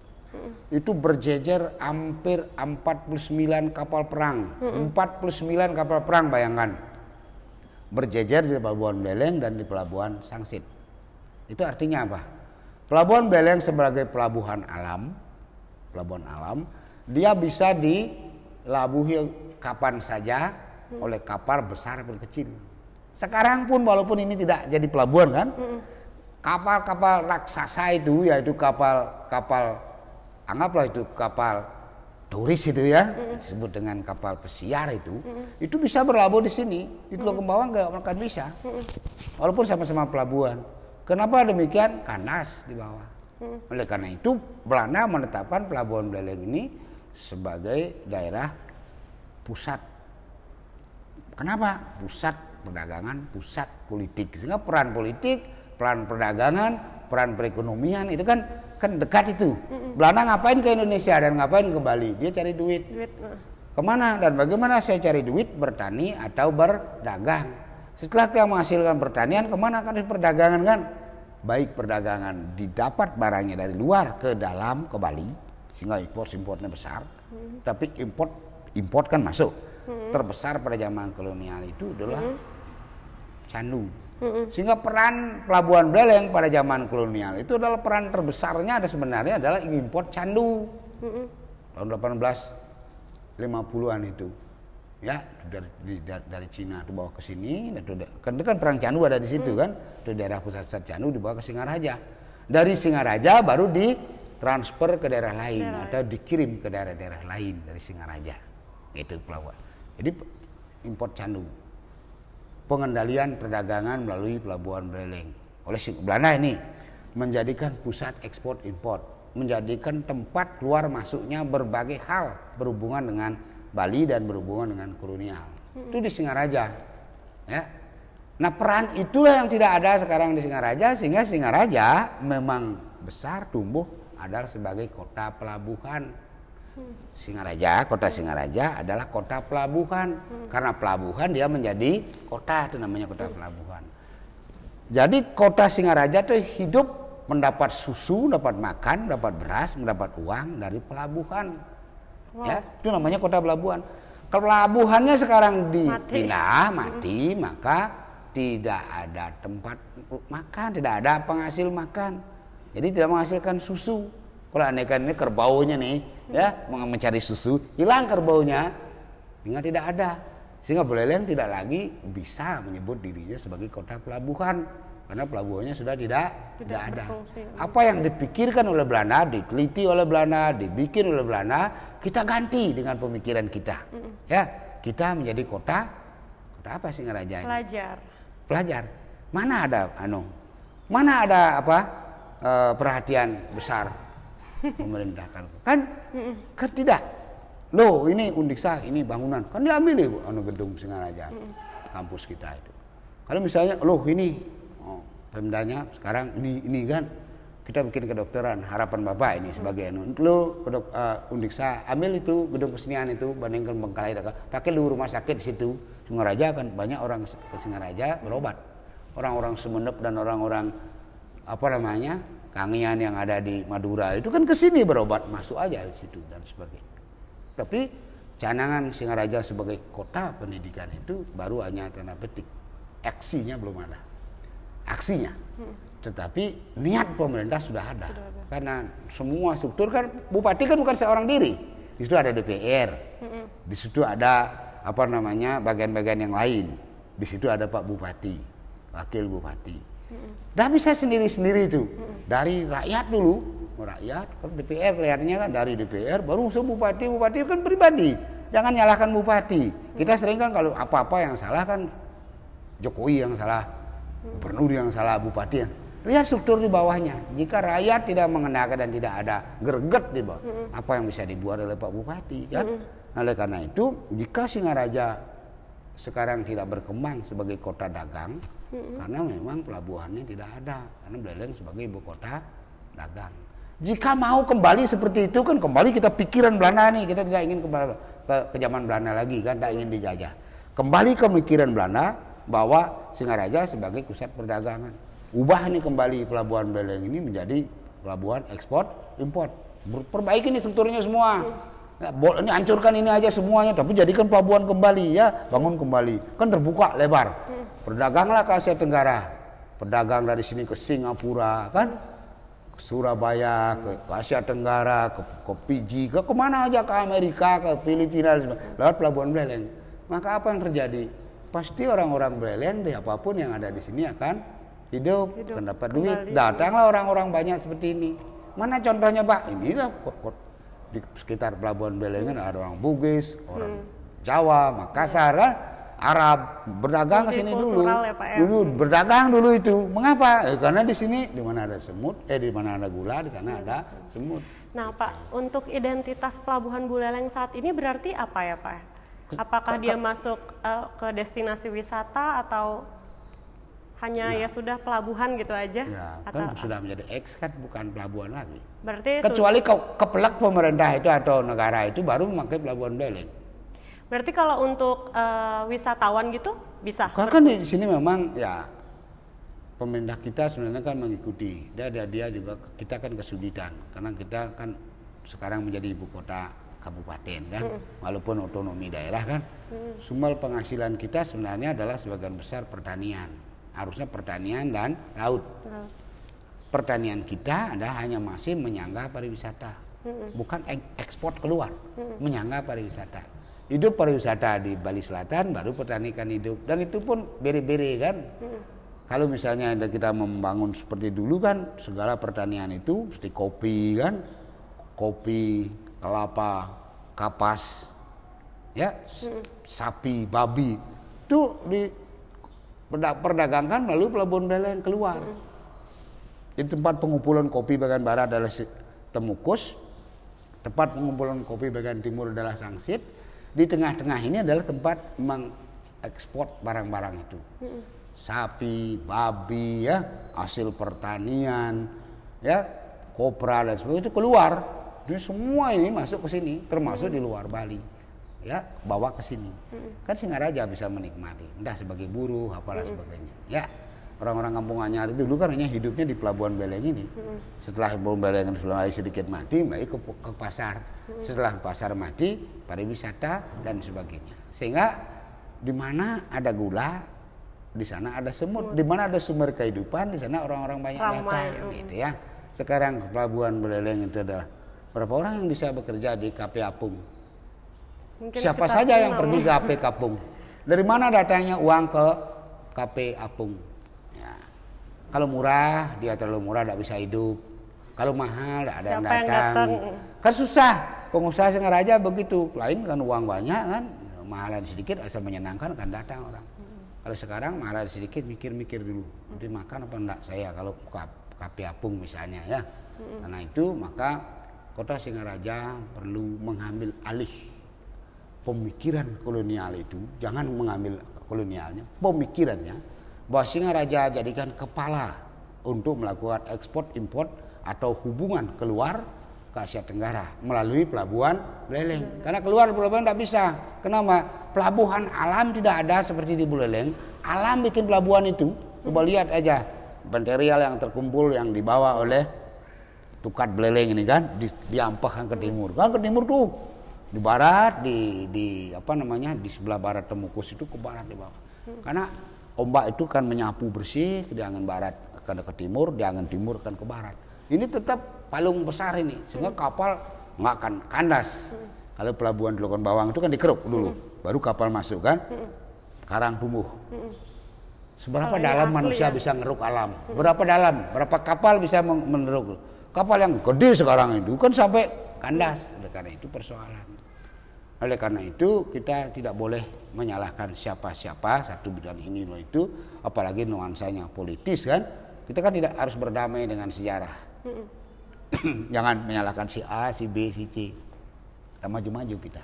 itu berjejer hampir 49 kapal perang. 49 kapal perang bayangkan. Berjejer di pelabuhan Beleleng dan di pelabuhan Sangsit. Itu artinya apa? Pelabuhan Beleleng sebagai pelabuhan alam pelabuhan alam dia bisa dilabuhi kapan saja oleh kapal besar dan kecil. Sekarang pun walaupun ini tidak jadi pelabuhan kan kapal-kapal raksasa itu yaitu kapal kapal anggaplah itu kapal turis itu ya disebut dengan kapal pesiar itu itu bisa berlabuh di sini. Di Pulau Kembawang nggak akan bisa. Walaupun sama-sama pelabuhan. Kenapa demikian? Kandas di bawah. Oleh karena itu Belanda menetapkan pelabuhan Beleleng ini sebagai daerah pusat. Kenapa? Pusat perdagangan, pusat politik. Sehingga peran politik, peran perdagangan, peran perekonomian itu kan kan dekat itu. Belanda ngapain ke Indonesia dan ngapain ke Bali? Dia cari duit. Duit. nah. Ke mana dan bagaimana saya cari duit? Bertani atau berdagang. Setelah kita menghasilkan pertanian, ke mana kan perdagangan kan? Baik perdagangan didapat barangnya dari luar ke dalam ke Bali, sehingga import importnya besar. Tapi import import kan masuk. Terbesar pada zaman kolonial itu adalah candu. Sehingga peran pelabuhan Beleng pada zaman kolonial itu adalah peran terbesarnya ada sebenarnya adalah import candu. tahun 1850-an itu. Ya dari dari, dari Cina dibawa ke sini kan itu kan perang Candu ada di situ kan. Itu daerah pusat-pusat Candu dibawa ke Singaraja. Dari Singaraja baru ditransfer ke daerah lain daerah atau dikirim ke daerah-daerah lain dari Singaraja. Itu pelabuhan. Jadi import Candu pengendalian perdagangan melalui pelabuhan Beleng oleh Belanda ini menjadikan pusat ekspor import menjadikan tempat keluar masuknya berbagai hal berhubungan dengan Bali dan berhubungan dengan kolonial. Hmm. Itu di Singaraja. Ya. Nah, peran itulah yang tidak ada sekarang di Singaraja sehingga Singaraja memang besar tumbuh adalah sebagai kota pelabuhan. Singaraja, kota Singaraja adalah kota pelabuhan. Hmm. Karena pelabuhan dia menjadi kota itu namanya kota hmm. pelabuhan. Jadi kota Singaraja itu hidup mendapat susu, dapat makan, dapat beras, mendapat uang dari pelabuhan. Wow. Ya, itu namanya kota pelabuhan. Kalau pelabuhannya sekarang dipindah mati, mati maka tidak ada tempat makan, tidak ada penghasil makan. Jadi tidak menghasilkan susu. Kalau anehkan ini kerbaunya nih, ya mencari susu, hilang kerbaunya, sehingga tidak ada. Sehingga Buleleng tidak lagi bisa menyebut dirinya sebagai kota pelabuhan karena pelabuhannya sudah tidak tidak, tidak ada. Apa yang dipikirkan oleh Belanda, diteliti oleh Belanda, dibikin oleh Belanda, kita ganti dengan pemikiran kita. Mm -mm. Ya, kita menjadi kota kota apa sih ngerajain? Pelajar. Pelajar. Mana ada anu? Mana ada apa? E, perhatian besar pemerintah kan? Kan, tidak. Loh, ini Undiksa, ini bangunan. Kan diambil ibu anu gedung Singaraja. Kampus kita itu. Kalau misalnya, loh ini Pemdanya sekarang ini ini kan kita bikin kedokteran harapan bapak ini sebagai anu lu kedok uh, undiksa ambil itu gedung kesenian itu bandingkan bengkalai pakai lu rumah sakit di situ Singaraja kan banyak orang ke Singaraja berobat orang-orang Sumenep dan orang-orang apa namanya Kangian yang ada di Madura itu kan ke sini berobat masuk aja di situ dan sebagainya tapi canangan Singaraja sebagai kota pendidikan itu baru hanya tanda petik aksinya belum ada aksinya. Hmm. Tetapi niat pemerintah sudah ada. sudah ada. Karena semua struktur kan bupati kan bukan seorang diri. Di situ ada DPR. Hmm. Di situ ada apa namanya bagian-bagian yang lain. Di situ ada Pak Bupati, Wakil Bupati. Hmm. Dan bisa sendiri-sendiri itu. Dari rakyat dulu, rakyat kan DPR kelihatannya kan dari DPR baru musuh bupati, bupati kan pribadi. Jangan nyalahkan bupati. Kita sering kan kalau apa-apa yang salah kan Jokowi yang salah gubernur yang salah bupati yang lihat struktur di bawahnya jika rakyat tidak mengenakan dan tidak ada gerget di bawah apa yang bisa dibuat oleh pak bupati ya hmm. oleh karena itu jika Singaraja sekarang tidak berkembang sebagai kota dagang hmm. karena memang pelabuhannya tidak ada karena Beleng sebagai ibu kota dagang jika mau kembali seperti itu kan kembali kita pikiran Belanda nih kita tidak ingin kembali ke, ke zaman Belanda lagi kan tidak ingin dijajah kembali ke pikiran Belanda bahwa Singaraja sebagai pusat perdagangan. Ubah nih kembali pelabuhan Beleng ini menjadi pelabuhan ekspor import. Perbaiki nih strukturnya semua. Ya, ini hancurkan ini aja semuanya, tapi jadikan pelabuhan kembali ya, bangun kembali. Kan terbuka lebar. Perdaganglah ke Asia Tenggara. Pedagang dari sini ke Singapura, kan? Ke Surabaya, ke Asia Tenggara, ke, ke Fiji, ke ke mana aja ke Amerika, ke Filipina, lewat pelabuhan Beleng. Maka apa yang terjadi? pasti orang-orang Beleng deh apa pun yang ada di sini akan hidup, hidup dapat duit. Datanglah orang-orang banyak seperti ini. Mana contohnya Pak? Inilah di sekitar Pelabuhan Belengan hmm. ada orang Bugis, orang hmm. Jawa, Makassar kan, Arab berdagang ke sini dulu. Ya, Pak, ya? Dulu berdagang dulu itu. Mengapa? Eh, karena di sini di mana ada semut, eh di mana ada gula, di sana ada semut. Nah, Pak, untuk identitas Pelabuhan Buleleng saat ini berarti apa ya, Pak? Apakah dia masuk uh, ke destinasi wisata atau hanya ya, ya sudah pelabuhan gitu aja? Ya, atau kan sudah menjadi X kan bukan pelabuhan lagi. Berarti kecuali ke, kepelak pemerintah itu atau negara itu baru memakai pelabuhan Beleng. Berarti kalau untuk uh, wisatawan gitu bisa? Karena kan di sini memang ya pemerintah kita sebenarnya kan mengikuti. Dia dia, dia juga kita kan kesulitan karena kita kan sekarang menjadi ibu kota kabupaten kan, hmm. walaupun otonomi daerah kan, hmm. sumber penghasilan kita sebenarnya adalah sebagian besar pertanian, harusnya pertanian dan laut. Hmm. Pertanian kita ada hanya masih menyangga pariwisata. bukan ekspor keluar, menyangga pariwisata. Hidup pariwisata di Bali Selatan, baru petani kan hidup, dan itu pun beri-beri kan. Kalau misalnya kita membangun seperti dulu kan, segala pertanian itu seperti kopi kan, kopi, kelapa, kapas, ya, sapi, babi, itu di perdagangkan melalui pelabuhan Beleng keluar. Di tempat pengumpulan kopi bagian barat adalah Temukus, tempat pengumpulan kopi bagian timur adalah Sangsit, di tengah-tengah ini adalah tempat mengekspor barang-barang itu sapi, babi ya, hasil pertanian ya, kopra dan sebagainya itu keluar. Ini semua ini masuk ke sini, termasuk di luar Bali. Ya, bawa ke sini. Kan Singaraja bisa menikmati, entah sebagai buruh apalah sebagainya. Ya, orang-orang kampung Anyar itu dulu kan hanya hidupnya di pelabuhan Beleng ini. Setelah pelabuhan Beleng mulai sedikit mati, baik ke, ke pasar. Setelah pasar mati, pariwisata dan sebagainya. Sehingga di mana ada gula, di sana ada semut, di mana ada sumber kehidupan, di sana orang-orang banyak Ramai. datang, gitu ya. Sekarang pelabuhan Beleleng itu adalah berapa orang yang bisa bekerja di KP Apung? Mungkin Siapa saja yang pergi ke KP Apung? Dari mana datangnya uang ke KP Apung? Ya. Kalau murah, dia terlalu murah tidak bisa hidup. Kalau mahal, tidak ada yang datang. yang datang. Kan susah. Pengusaha Singaraja begitu. Lain kan uang banyak kan, mahalan sedikit asal menyenangkan kan datang orang. Kalau sekarang malah sedikit mikir-mikir dulu, nanti makan apa enggak saya kalau kapi apung misalnya ya. hmm Karena itu maka kota Singaraja perlu mengambil alih pemikiran kolonial itu, jangan mengambil kolonialnya, pemikirannya bahwa Singaraja jadikan kepala untuk melakukan ekspor import atau hubungan keluar ke Asia Tenggara melalui pelabuhan Beleleng. Karena keluar pelabuhan tidak bisa. Kenapa? Pelabuhan alam tidak ada seperti di Buleleng. Alam bikin pelabuhan itu. Coba lihat aja material yang terkumpul yang dibawa oleh tukat Beleleng ini kan di, diampahkan ke timur. Kan ke timur tuh di barat di di apa namanya di sebelah barat Temukus itu ke barat di bawah. Karena ombak itu kan menyapu bersih di angin barat akan ke timur, di angin timur akan ke barat. Ini tetap palung besar ini sehingga kapal nggak akan kandas. Kalau pelabuhan Telukon Bawang itu kan dikeruk dulu, baru kapal masuk kan. Karang tumbuh. Seberapa oh, dalam manusia ya? bisa ngeruk alam? Berapa dalam? Berapa kapal bisa meneruk? Kapal yang gede sekarang itu kan sampai kandas. Oleh karena itu persoalan. Oleh karena itu kita tidak boleh menyalahkan siapa-siapa satu bidang ini loh itu, apalagi nuansanya politis kan. Kita kan tidak harus berdamai dengan sejarah Jangan menyalahkan si A, si B, si C. Kita maju-maju kita.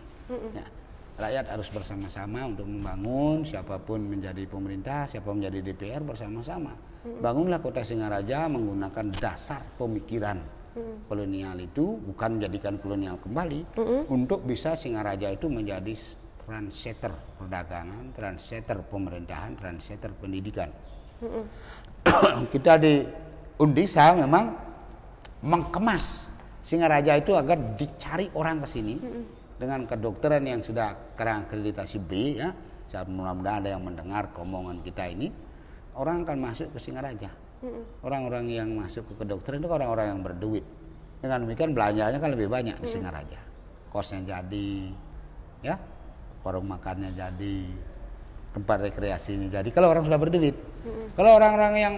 Ya. Rakyat harus bersama-sama untuk membangun siapa pun menjadi pemerintah, siapa menjadi DPR bersama-sama. Bangunlah kota Singaraja menggunakan dasar pemikiran kolonial itu bukan menjadikan kolonial kembali untuk bisa Singaraja itu menjadi translator perdagangan, translator pemerintahan, translator pendidikan. kita di Undisa memang mengkemas Singaraja itu agar dicari orang ke sini mm -hmm. dengan kedokteran yang sudah sekarang akreditasi B ya. Mudah-mudahan ada yang mendengar omongan kita ini, orang akan masuk ke Singaraja. Orang-orang yang masuk ke kedokteran itu orang-orang yang berduit. Dengan demikian belanjanya kan lebih banyak di Singaraja. Kosnya jadi, ya, warung makannya jadi, tempat rekreasi ini jadi. Kalau orang sudah berduit, kalau orang-orang yang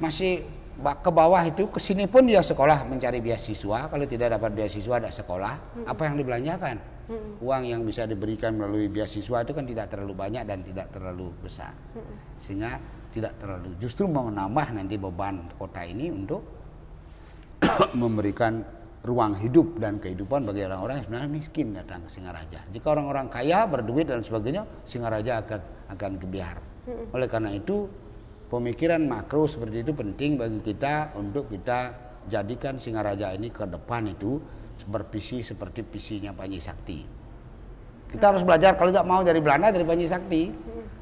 masih ke bawah itu ke sini pun dia sekolah mencari beasiswa. Kalau tidak dapat beasiswa ada sekolah. Apa yang dibelanjakan hmm. uang yang bisa diberikan melalui beasiswa itu kan tidak terlalu banyak dan tidak terlalu besar hmm. sehingga tidak terlalu justru menambah nanti beban kota ini untuk memberikan ruang hidup dan kehidupan bagi orang-orang yang sebenarnya miskin datang ke Singaraja. Jika orang-orang kaya berduit dan sebagainya, Singaraja akan akan kebiar. Oleh karena itu pemikiran makro seperti itu penting bagi kita untuk kita jadikan Singaraja ini ke depan itu bervisi seperti visinya Panji Sakti. Kita harus belajar kalau nggak mau dari Belanda dari Panji Sakti.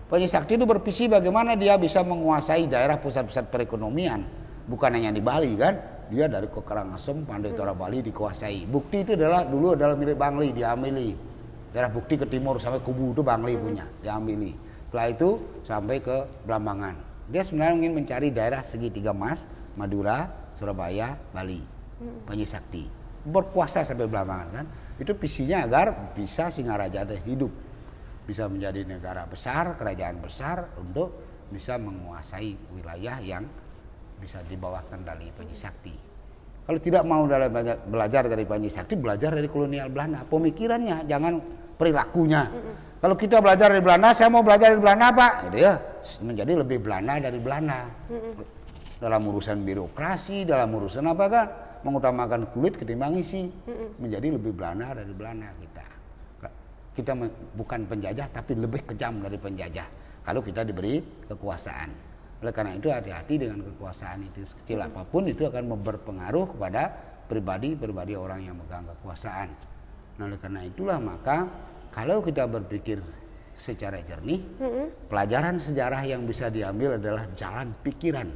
Panji Sakti itu bervisi bagaimana dia bisa menguasai daerah pusat-pusat perekonomian, bukan hanya di Bali kan. Dia dari ke Karangasem, Pandai Tora Bali dikuasai. Bukti itu adalah dulu adalah milik Bangli, diamili. Daerah bukti ke timur sampai Kubu itu Bangli punya, diamili. Setelah itu sampai ke Blambangan dia sebenarnya ingin mencari daerah segitiga emas, Madura, Surabaya, Bali. Panji Sakti. Berkuasa sampai belakangan kan itu visinya agar bisa Singaraja ada hidup. Bisa menjadi negara besar kerajaan besar untuk bisa menguasai wilayah yang bisa di bawah kendali Panji Sakti. Kalau tidak mau belajar dari Panji Sakti belajar dari kolonial Belanda. Pemikirannya jangan perilakunya. Kalau kita belajar dari Belanda saya mau belajar dari Belanda Pak. Gitu ya menjadi lebih Belanda dari Belanda. Dalam urusan birokrasi dalam urusan apa kan mengutamakan kulit ketimbang isi. Menjadi lebih Belanda dari Belanda kita. Kita bukan penjajah tapi lebih kejam dari penjajah. Kalau kita diberi kekuasaan. Oleh karena itu hati-hati dengan kekuasaan itu kecil apa pun itu akan berpengaruh kepada pribadi-pribadi orang yang megang kekuasaan. Nah oleh karena itulah maka kalau kita berpikir secara jernih pelajaran sejarah yang bisa diambil adalah jalan pikiran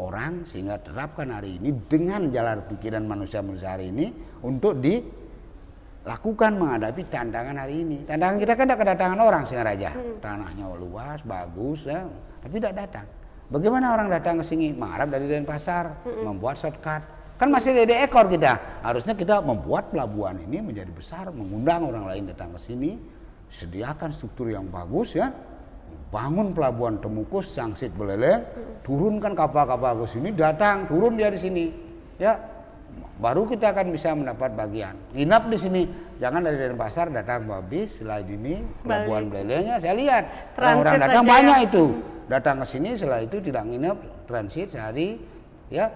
orang sehingga terapkan hari ini dengan jalan pikiran manusia-manusia hari ini untuk dilakukan menghadapi tantangan hari ini. Tantangan kita kan tidak kedatangan orang Singaraja. Hmm. Tanahnya luas, bagus ya, tapi tidak datang. Bagaimana orang datang ke sini? Mengharap dari Denpasar, hmm. membuat shortcut. Kan masih ada ekor kita. Harusnya kita membuat pelabuhan ini menjadi besar, mengundang orang lain datang ke sini, sediakan struktur yang bagus ya, bangun pelabuhan Temukus, Sangsit Beleleng, turunkan kapal-kapal ke sini, datang, turun dia di sini, ya, baru kita akan bisa mendapat bagian. Nginap di sini, jangan dari Denpasar datang Babis, setelah ini pelabuhan Belelengnya, saya lihat orang-orang datang banyak ya. itu, datang ke sini, setelah itu tidak nginep, transit sehari, ya,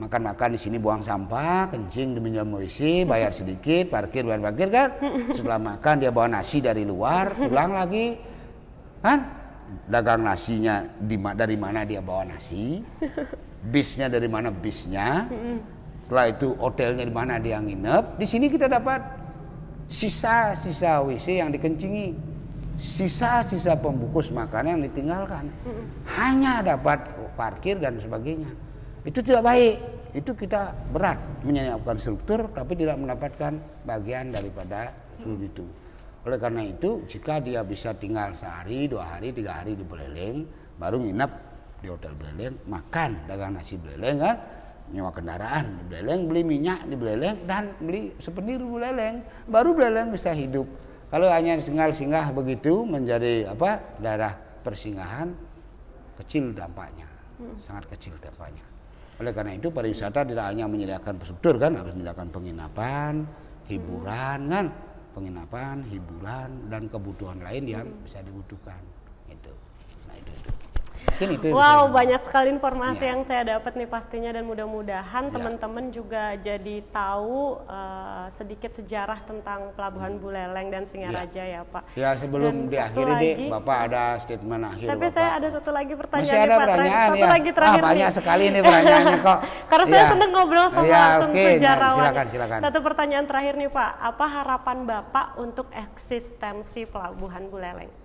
makan-makan di sini buang sampah, kencing di minum WC, bayar sedikit, parkir, bayar parkir kan. Setelah makan dia bawa nasi dari luar, pulang lagi, kan? Dagang nasinya di, dari mana dia bawa nasi, bisnya dari mana bisnya, setelah itu hotelnya di mana dia nginep. Di sini kita dapat sisa-sisa WC yang dikencingi, sisa-sisa pembungkus makanan yang ditinggalkan, hanya dapat parkir dan sebagainya. Itu tidak baik. Itu kita berat menyiapkan struktur tapi tidak mendapatkan bagian daripada itu. Oleh karena itu, jika dia bisa tinggal sehari, dua hari, tiga hari di Beleleng, baru nginep di hotel Beleleng, makan dagang nasi Beleleng kan, nyewa kendaraan di Beleleng, beli minyak di Beleleng, dan beli sepenir di Beleleng, baru Beleleng bisa hidup. Kalau hanya singgah-singgah begitu menjadi apa daerah persinggahan, kecil dampaknya, hmm. sangat kecil dampaknya. Oleh karena itu pariwisata tidak hanya menyediakan struktur kan, harus menyediakan penginapan, hiburan kan, penginapan, hiburan dan kebutuhan lain yang hmm. bisa dibutuhkan. Itu. Nah itu itu. Mungkin itu. Wow, banyak sekali informasi ya. yang saya dapat nih pastinya dan mudah-mudahan ya. teman-teman juga jadi tahu uh, sedikit sejarah tentang Pelabuhan hmm. Buleleng dan Singaraja ya, ya Pak. Ya sebelum dan diakhiri deh, Bapak ada statement akhir. Tapi Bapak. saya ada satu lagi pertanyaan. Masih ada Pak, pertanyaan satu ya. lagi terakhir ah, banyak nih. sekali nih pertanyaannya kok. Karena ya. saya senang ngobrol sama ya, okay. sejarawan. Nah, silakan, silakan. Satu pertanyaan terakhir nih Pak, apa harapan Bapak untuk eksistensi Pelabuhan Buleleng?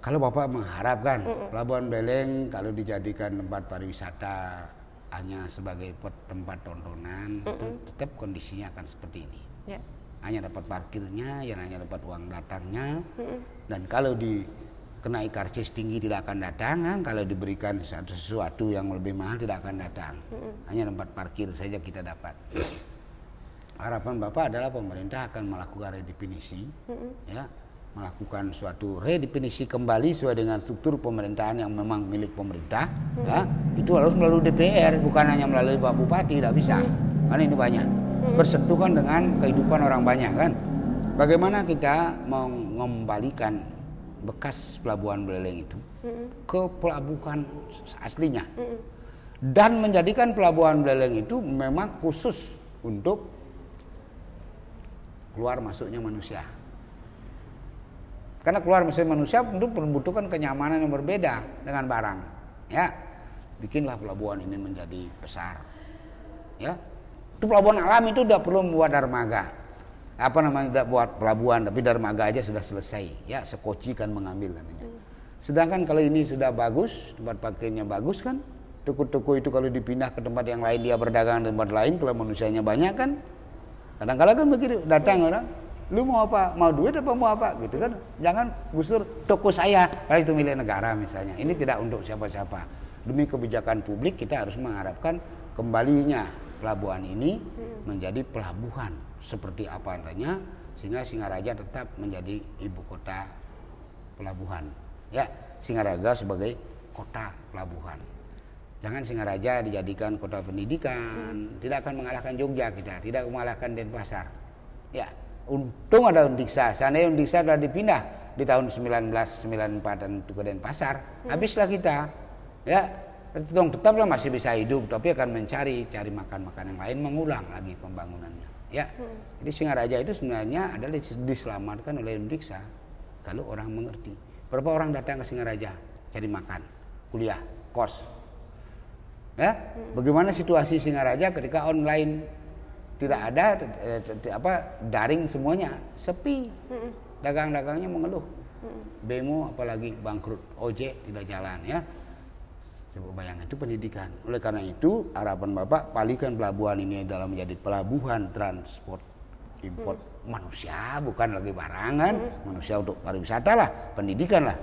Kalau Bapak mengharapkan mm -mm. Pelabuhan Beleng kalau dijadikan tempat pariwisata hanya sebagai tempat tontonan, mm -mm. tetap kondisinya akan seperti ini. Yeah. Hanya dapat parkirnya, yang hanya dapat uang datangnya, mm -mm. dan kalau dikenai karcis tinggi tidak akan datang, kan? kalau diberikan sesuatu yang lebih mahal tidak akan datang. Mm -mm. Hanya tempat parkir saja kita dapat. Harapan Bapak adalah pemerintah akan melakukan redefinisi, mm -mm. ya melakukan suatu redefinisi kembali sesuai dengan struktur pemerintahan yang memang milik pemerintah hmm. ya itu harus melalui DPR bukan hanya melalui Pak Bupati tidak bisa hmm. karena ini banyak hmm. bersentuhan dengan kehidupan orang banyak kan bagaimana kita mengembalikan bekas pelabuhan Beleleng itu hmm. ke pelabuhan aslinya hmm. dan menjadikan pelabuhan Beleleng itu memang khusus untuk keluar masuknya manusia karena keluar mesin manusia tentu membutuhkan kenyamanan yang berbeda dengan barang. Ya, bikinlah pelabuhan ini menjadi besar. Ya, itu pelabuhan alam itu tidak perlu membuat dermaga. Apa namanya tidak buat pelabuhan, tapi dermaga aja sudah selesai. Ya, sekoci kan mengambil nantinya. Sedangkan kalau ini sudah bagus, tempat pakainya bagus kan, toko-toko itu kalau dipindah ke tempat yang lain dia berdagang di tempat lain, kalau manusianya banyak kan, kadang-kadang kan begitu datang orang, lu mau apa mau duit apa mau apa gitu kan jangan gusur toko saya kalau itu milik negara misalnya ini tidak untuk siapa-siapa demi kebijakan publik kita harus mengharapkan kembalinya pelabuhan ini hmm. menjadi pelabuhan seperti apa adanya sehingga Singaraja tetap menjadi ibu kota pelabuhan. Ya, Singaraja sebagai kota pelabuhan. Jangan Singaraja dijadikan kota pendidikan, hmm. tidak akan mengalahkan Jogja kita, tidak mengalahkan Denpasar. Ya, untung ada Undiksa. Seandainya Undiksa sudah dipindah di tahun 1994 dan ke Denpasar, hmm. habislah kita. Ya, tetaplah masih bisa hidup, tapi akan mencari cari makan-makan yang lain, mengulang lagi pembangunannya. Ya, hmm. jadi Singaraja itu sebenarnya adalah diselamatkan oleh Undiksa kalau orang mengerti. Berapa orang datang ke Singaraja cari makan, kuliah, kos, Ya, bagaimana situasi Singaraja ketika online tidak ada eh, apa daring semuanya sepi, dagang-dagangnya mengeluh, bemo apalagi bangkrut, ojek tidak jalan ya. Coba bayangkan itu pendidikan. Oleh karena itu harapan Bapak palikan pelabuhan ini dalam menjadi pelabuhan transport import hmm. manusia bukan lagi barangan, hmm. manusia untuk pariwisata lah, pendidikan lah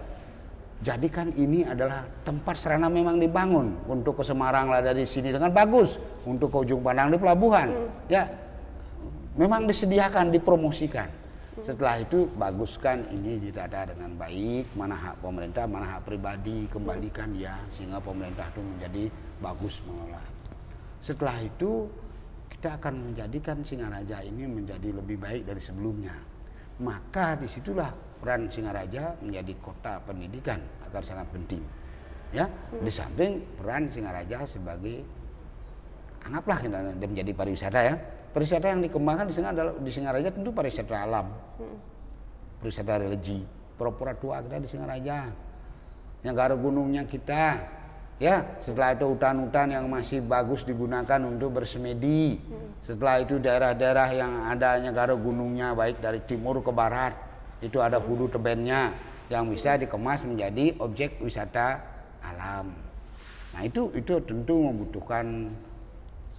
jadikan ini adalah tempat sarana memang dibangun untuk ke Semarang lah dari sini dengan bagus untuk ke ujung pandang di pelabuhan hmm. ya memang disediakan dipromosikan hmm. setelah itu baguskan ini ditata dengan baik mana hak pemerintah mana hak pribadi kembalikan hmm. ya sehingga pemerintah itu menjadi bagus mengelola setelah itu kita akan menjadikan Singaraja ini menjadi lebih baik dari sebelumnya maka di situlah peran Singaraja menjadi kota pendidikan akan sangat penting. Ya, hmm. di samping peran Singaraja sebagai anggaplah kita menjadi pariwisata ya. Pariwisata yang dikembangkan di Singaraja adalah di Singaraja tentu pariwisata alam. Hmm. Pariwisata religi. Pura-pura tua kita di Singaraja. Yang gak gunungnya kita. Ya, setelah itu hutan-hutan yang masih bagus digunakan untuk bersemedi. Hmm. Setelah itu daerah-daerah yang adanya garo gunungnya baik dari timur ke barat itu ada hulu tebennya yang bisa dikemas menjadi objek wisata alam. Nah itu itu tentu membutuhkan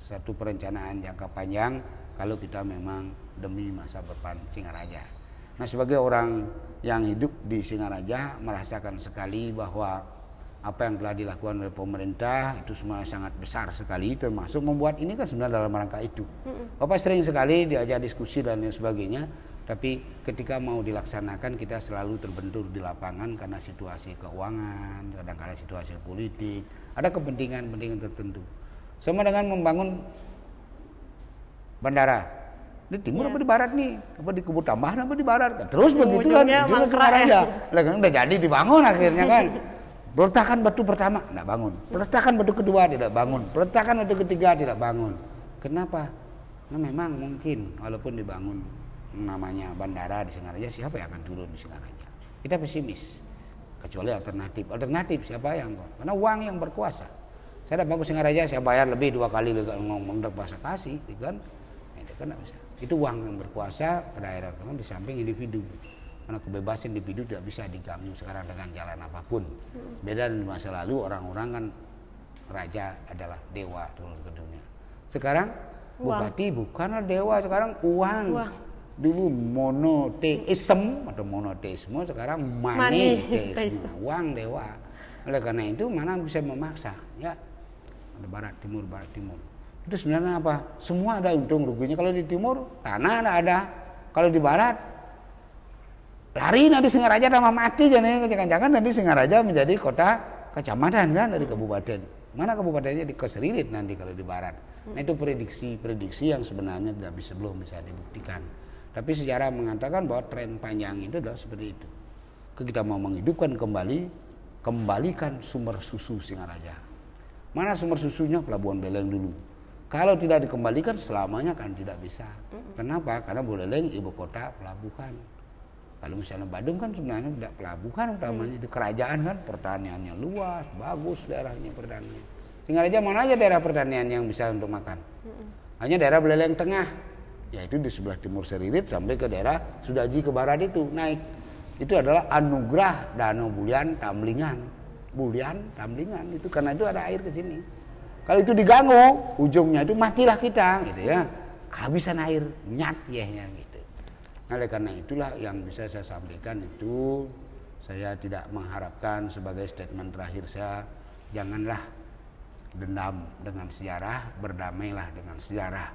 satu perencanaan jangka panjang kalau kita memang demi masa depan Singaraja. Nah sebagai orang yang hidup di Singaraja merasakan sekali bahwa apa yang telah dilakukan oleh pemerintah itu semua sangat besar sekali termasuk membuat ini kan sebenarnya dalam rangka itu. Bapak sering sekali diajak diskusi dan lain sebagainya tapi ketika mau dilaksanakan kita selalu terbentur di lapangan karena situasi keuangan, kadang-kadang situasi politik, ada kepentingan-kepentingan tertentu. Sama dengan membangun bandara. Di timur ya. apa di barat nih? Apa di kubu tambahan apa di barat? Terus begitu kan, itu sekarang ya. Lah kan udah jadi dibangun akhirnya kan. Peletakan batu pertama tidak bangun, peletakan batu kedua tidak bangun, peletakan batu ketiga tidak bangun. Kenapa? Nah memang mungkin walaupun dibangun namanya bandara di Singaraja siapa yang akan turun di Singaraja? Kita pesimis. Kecuali alternatif. Alternatif siapa yang karena uang yang berkuasa. Saya dapat ke Singaraja saya bayar lebih dua kali ngomong bahasa kasih gitu kan. Itu kan bisa. Itu uang yang berkuasa pada daerah kan di samping individu. Karena kebebasan individu tidak bisa diganggu sekarang dengan jalan apa pun. Beda di masa lalu orang-orang kan raja adalah dewa turun ke dunia. Sekarang bupati bukanlah dewa sekarang uang, uang dulu monoteisme atau monoteisme sekarang maniteisme uang dewa. Oleh karena itu mana bisa memaksa? Ya ada barat timur barat timur. Itu sebenarnya apa? Semua ada untung ruginya. Kalau di timur tanah ada ada. Kalau di barat lari nanti Singaraja sama mati jadi jangan-jangan nanti Singaraja menjadi kota kecamatan kan dari kabupaten. Mana kabupatennya? Di Keseririt nanti kalau di barat. Nah itu prediksi-prediksi yang sebenarnya tidak bisa belum bisa dibuktikan tapi sejarah mengatakan bahwa tren panjang itu adalah seperti itu. Kita mau menghidupkan kembali, kembalikan sumber susu Singaraja. Mana sumber susunya? Pelabuhan Beleng dulu. Kalau tidak dikembalikan selamanya kan tidak bisa. Kenapa? Karena Buleleng ibu kota pelabuhan. Kalau misalnya Badung kan sebenarnya tidak pelabuhan utamanya itu kerajaan kan pertaniannya luas, bagus daerahnya pertanian. Singaraja mana aja daerah pertanian yang bisa untuk makan? Hanya daerah Buleleng Tengah yaitu di sebelah timur Seririt sampai ke daerah Sudaji ke barat itu naik. Itu adalah anugerah Danau Bulian Tamlingan. Bulian Tamlingan itu karena itu ada air ke sini. Kalau itu diganggu ujungnya itu matilah kita gitu ya. Kehabisan air nyat ya gitu. Nah, oleh karena itulah yang bisa saya sampaikan itu saya tidak mengharapkan sebagai statement terakhir saya janganlah dendam dengan sejarah, berdamailah dengan sejarah.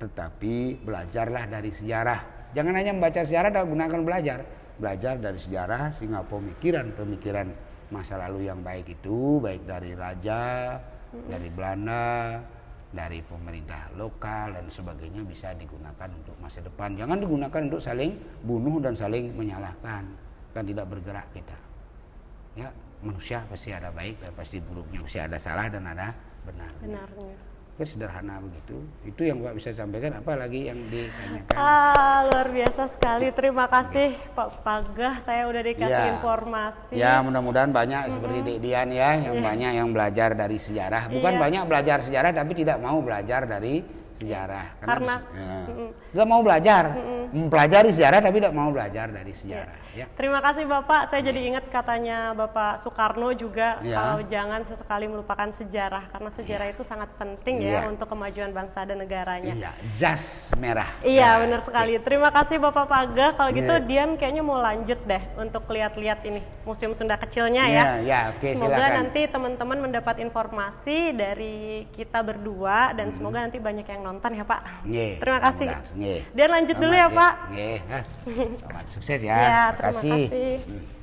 Tetapi belajarlah dari sejarah. Jangan hanya membaca sejarah dan gunakan belajar. Belajar dari sejarah sehingga pemikiran-pemikiran masa lalu yang baik itu, baik dari raja, dari Belanda, dari pemerintah lokal dan sebagainya bisa digunakan untuk masa depan. Jangan digunakan untuk saling bunuh dan saling menyalahkan. Kan tidak bergerak kita. Ya, manusia pasti ada baik dan pasti buruknya, pasti ada salah dan ada benar. Benarnya. Kan sederhana begitu. Itu yang Pak bisa sampaikan. Apalagi yang ditanyakan. Ah, luar biasa sekali. Terima kasih Pak Pagah. Saya udah dikasih Ya. informasi. Ya mudah-mudahan banyak seperti Dek Dian ya yang banyak yang belajar dari sejarah. Bukan Iya. banyak belajar sejarah tapi tidak mau belajar dari sejarah. Karena, ya, tidak mau belajar, mempelajari sejarah tapi tidak mau belajar dari sejarah. Ya. Terima kasih Bapak. Saya jadi ingat katanya Bapak Soekarno juga Ya. kalau jangan sesekali melupakan sejarah karena sejarah itu sangat penting ya Iya. untuk kemajuan bangsa dan negaranya. Iya, jas merah. Iya Ya, benar sekali. Terima kasih Bapak Paga. Kalau gitu Iya. Dian kayaknya mau lanjut deh untuk lihat-lihat ini Museum Sunda kecilnya ya. ya, oke, semoga silakan. nanti teman-teman mendapat informasi dari kita berdua Hmm. dan semoga nanti banyak yang nonton ya Pak. Nggih, Terima kasih. mudah-mudahan. Dian lanjut dulu ya Selamat, Pak. Nggih. Selamat sukses ya. Ya, Terima terima kasih. kasih. Hmm.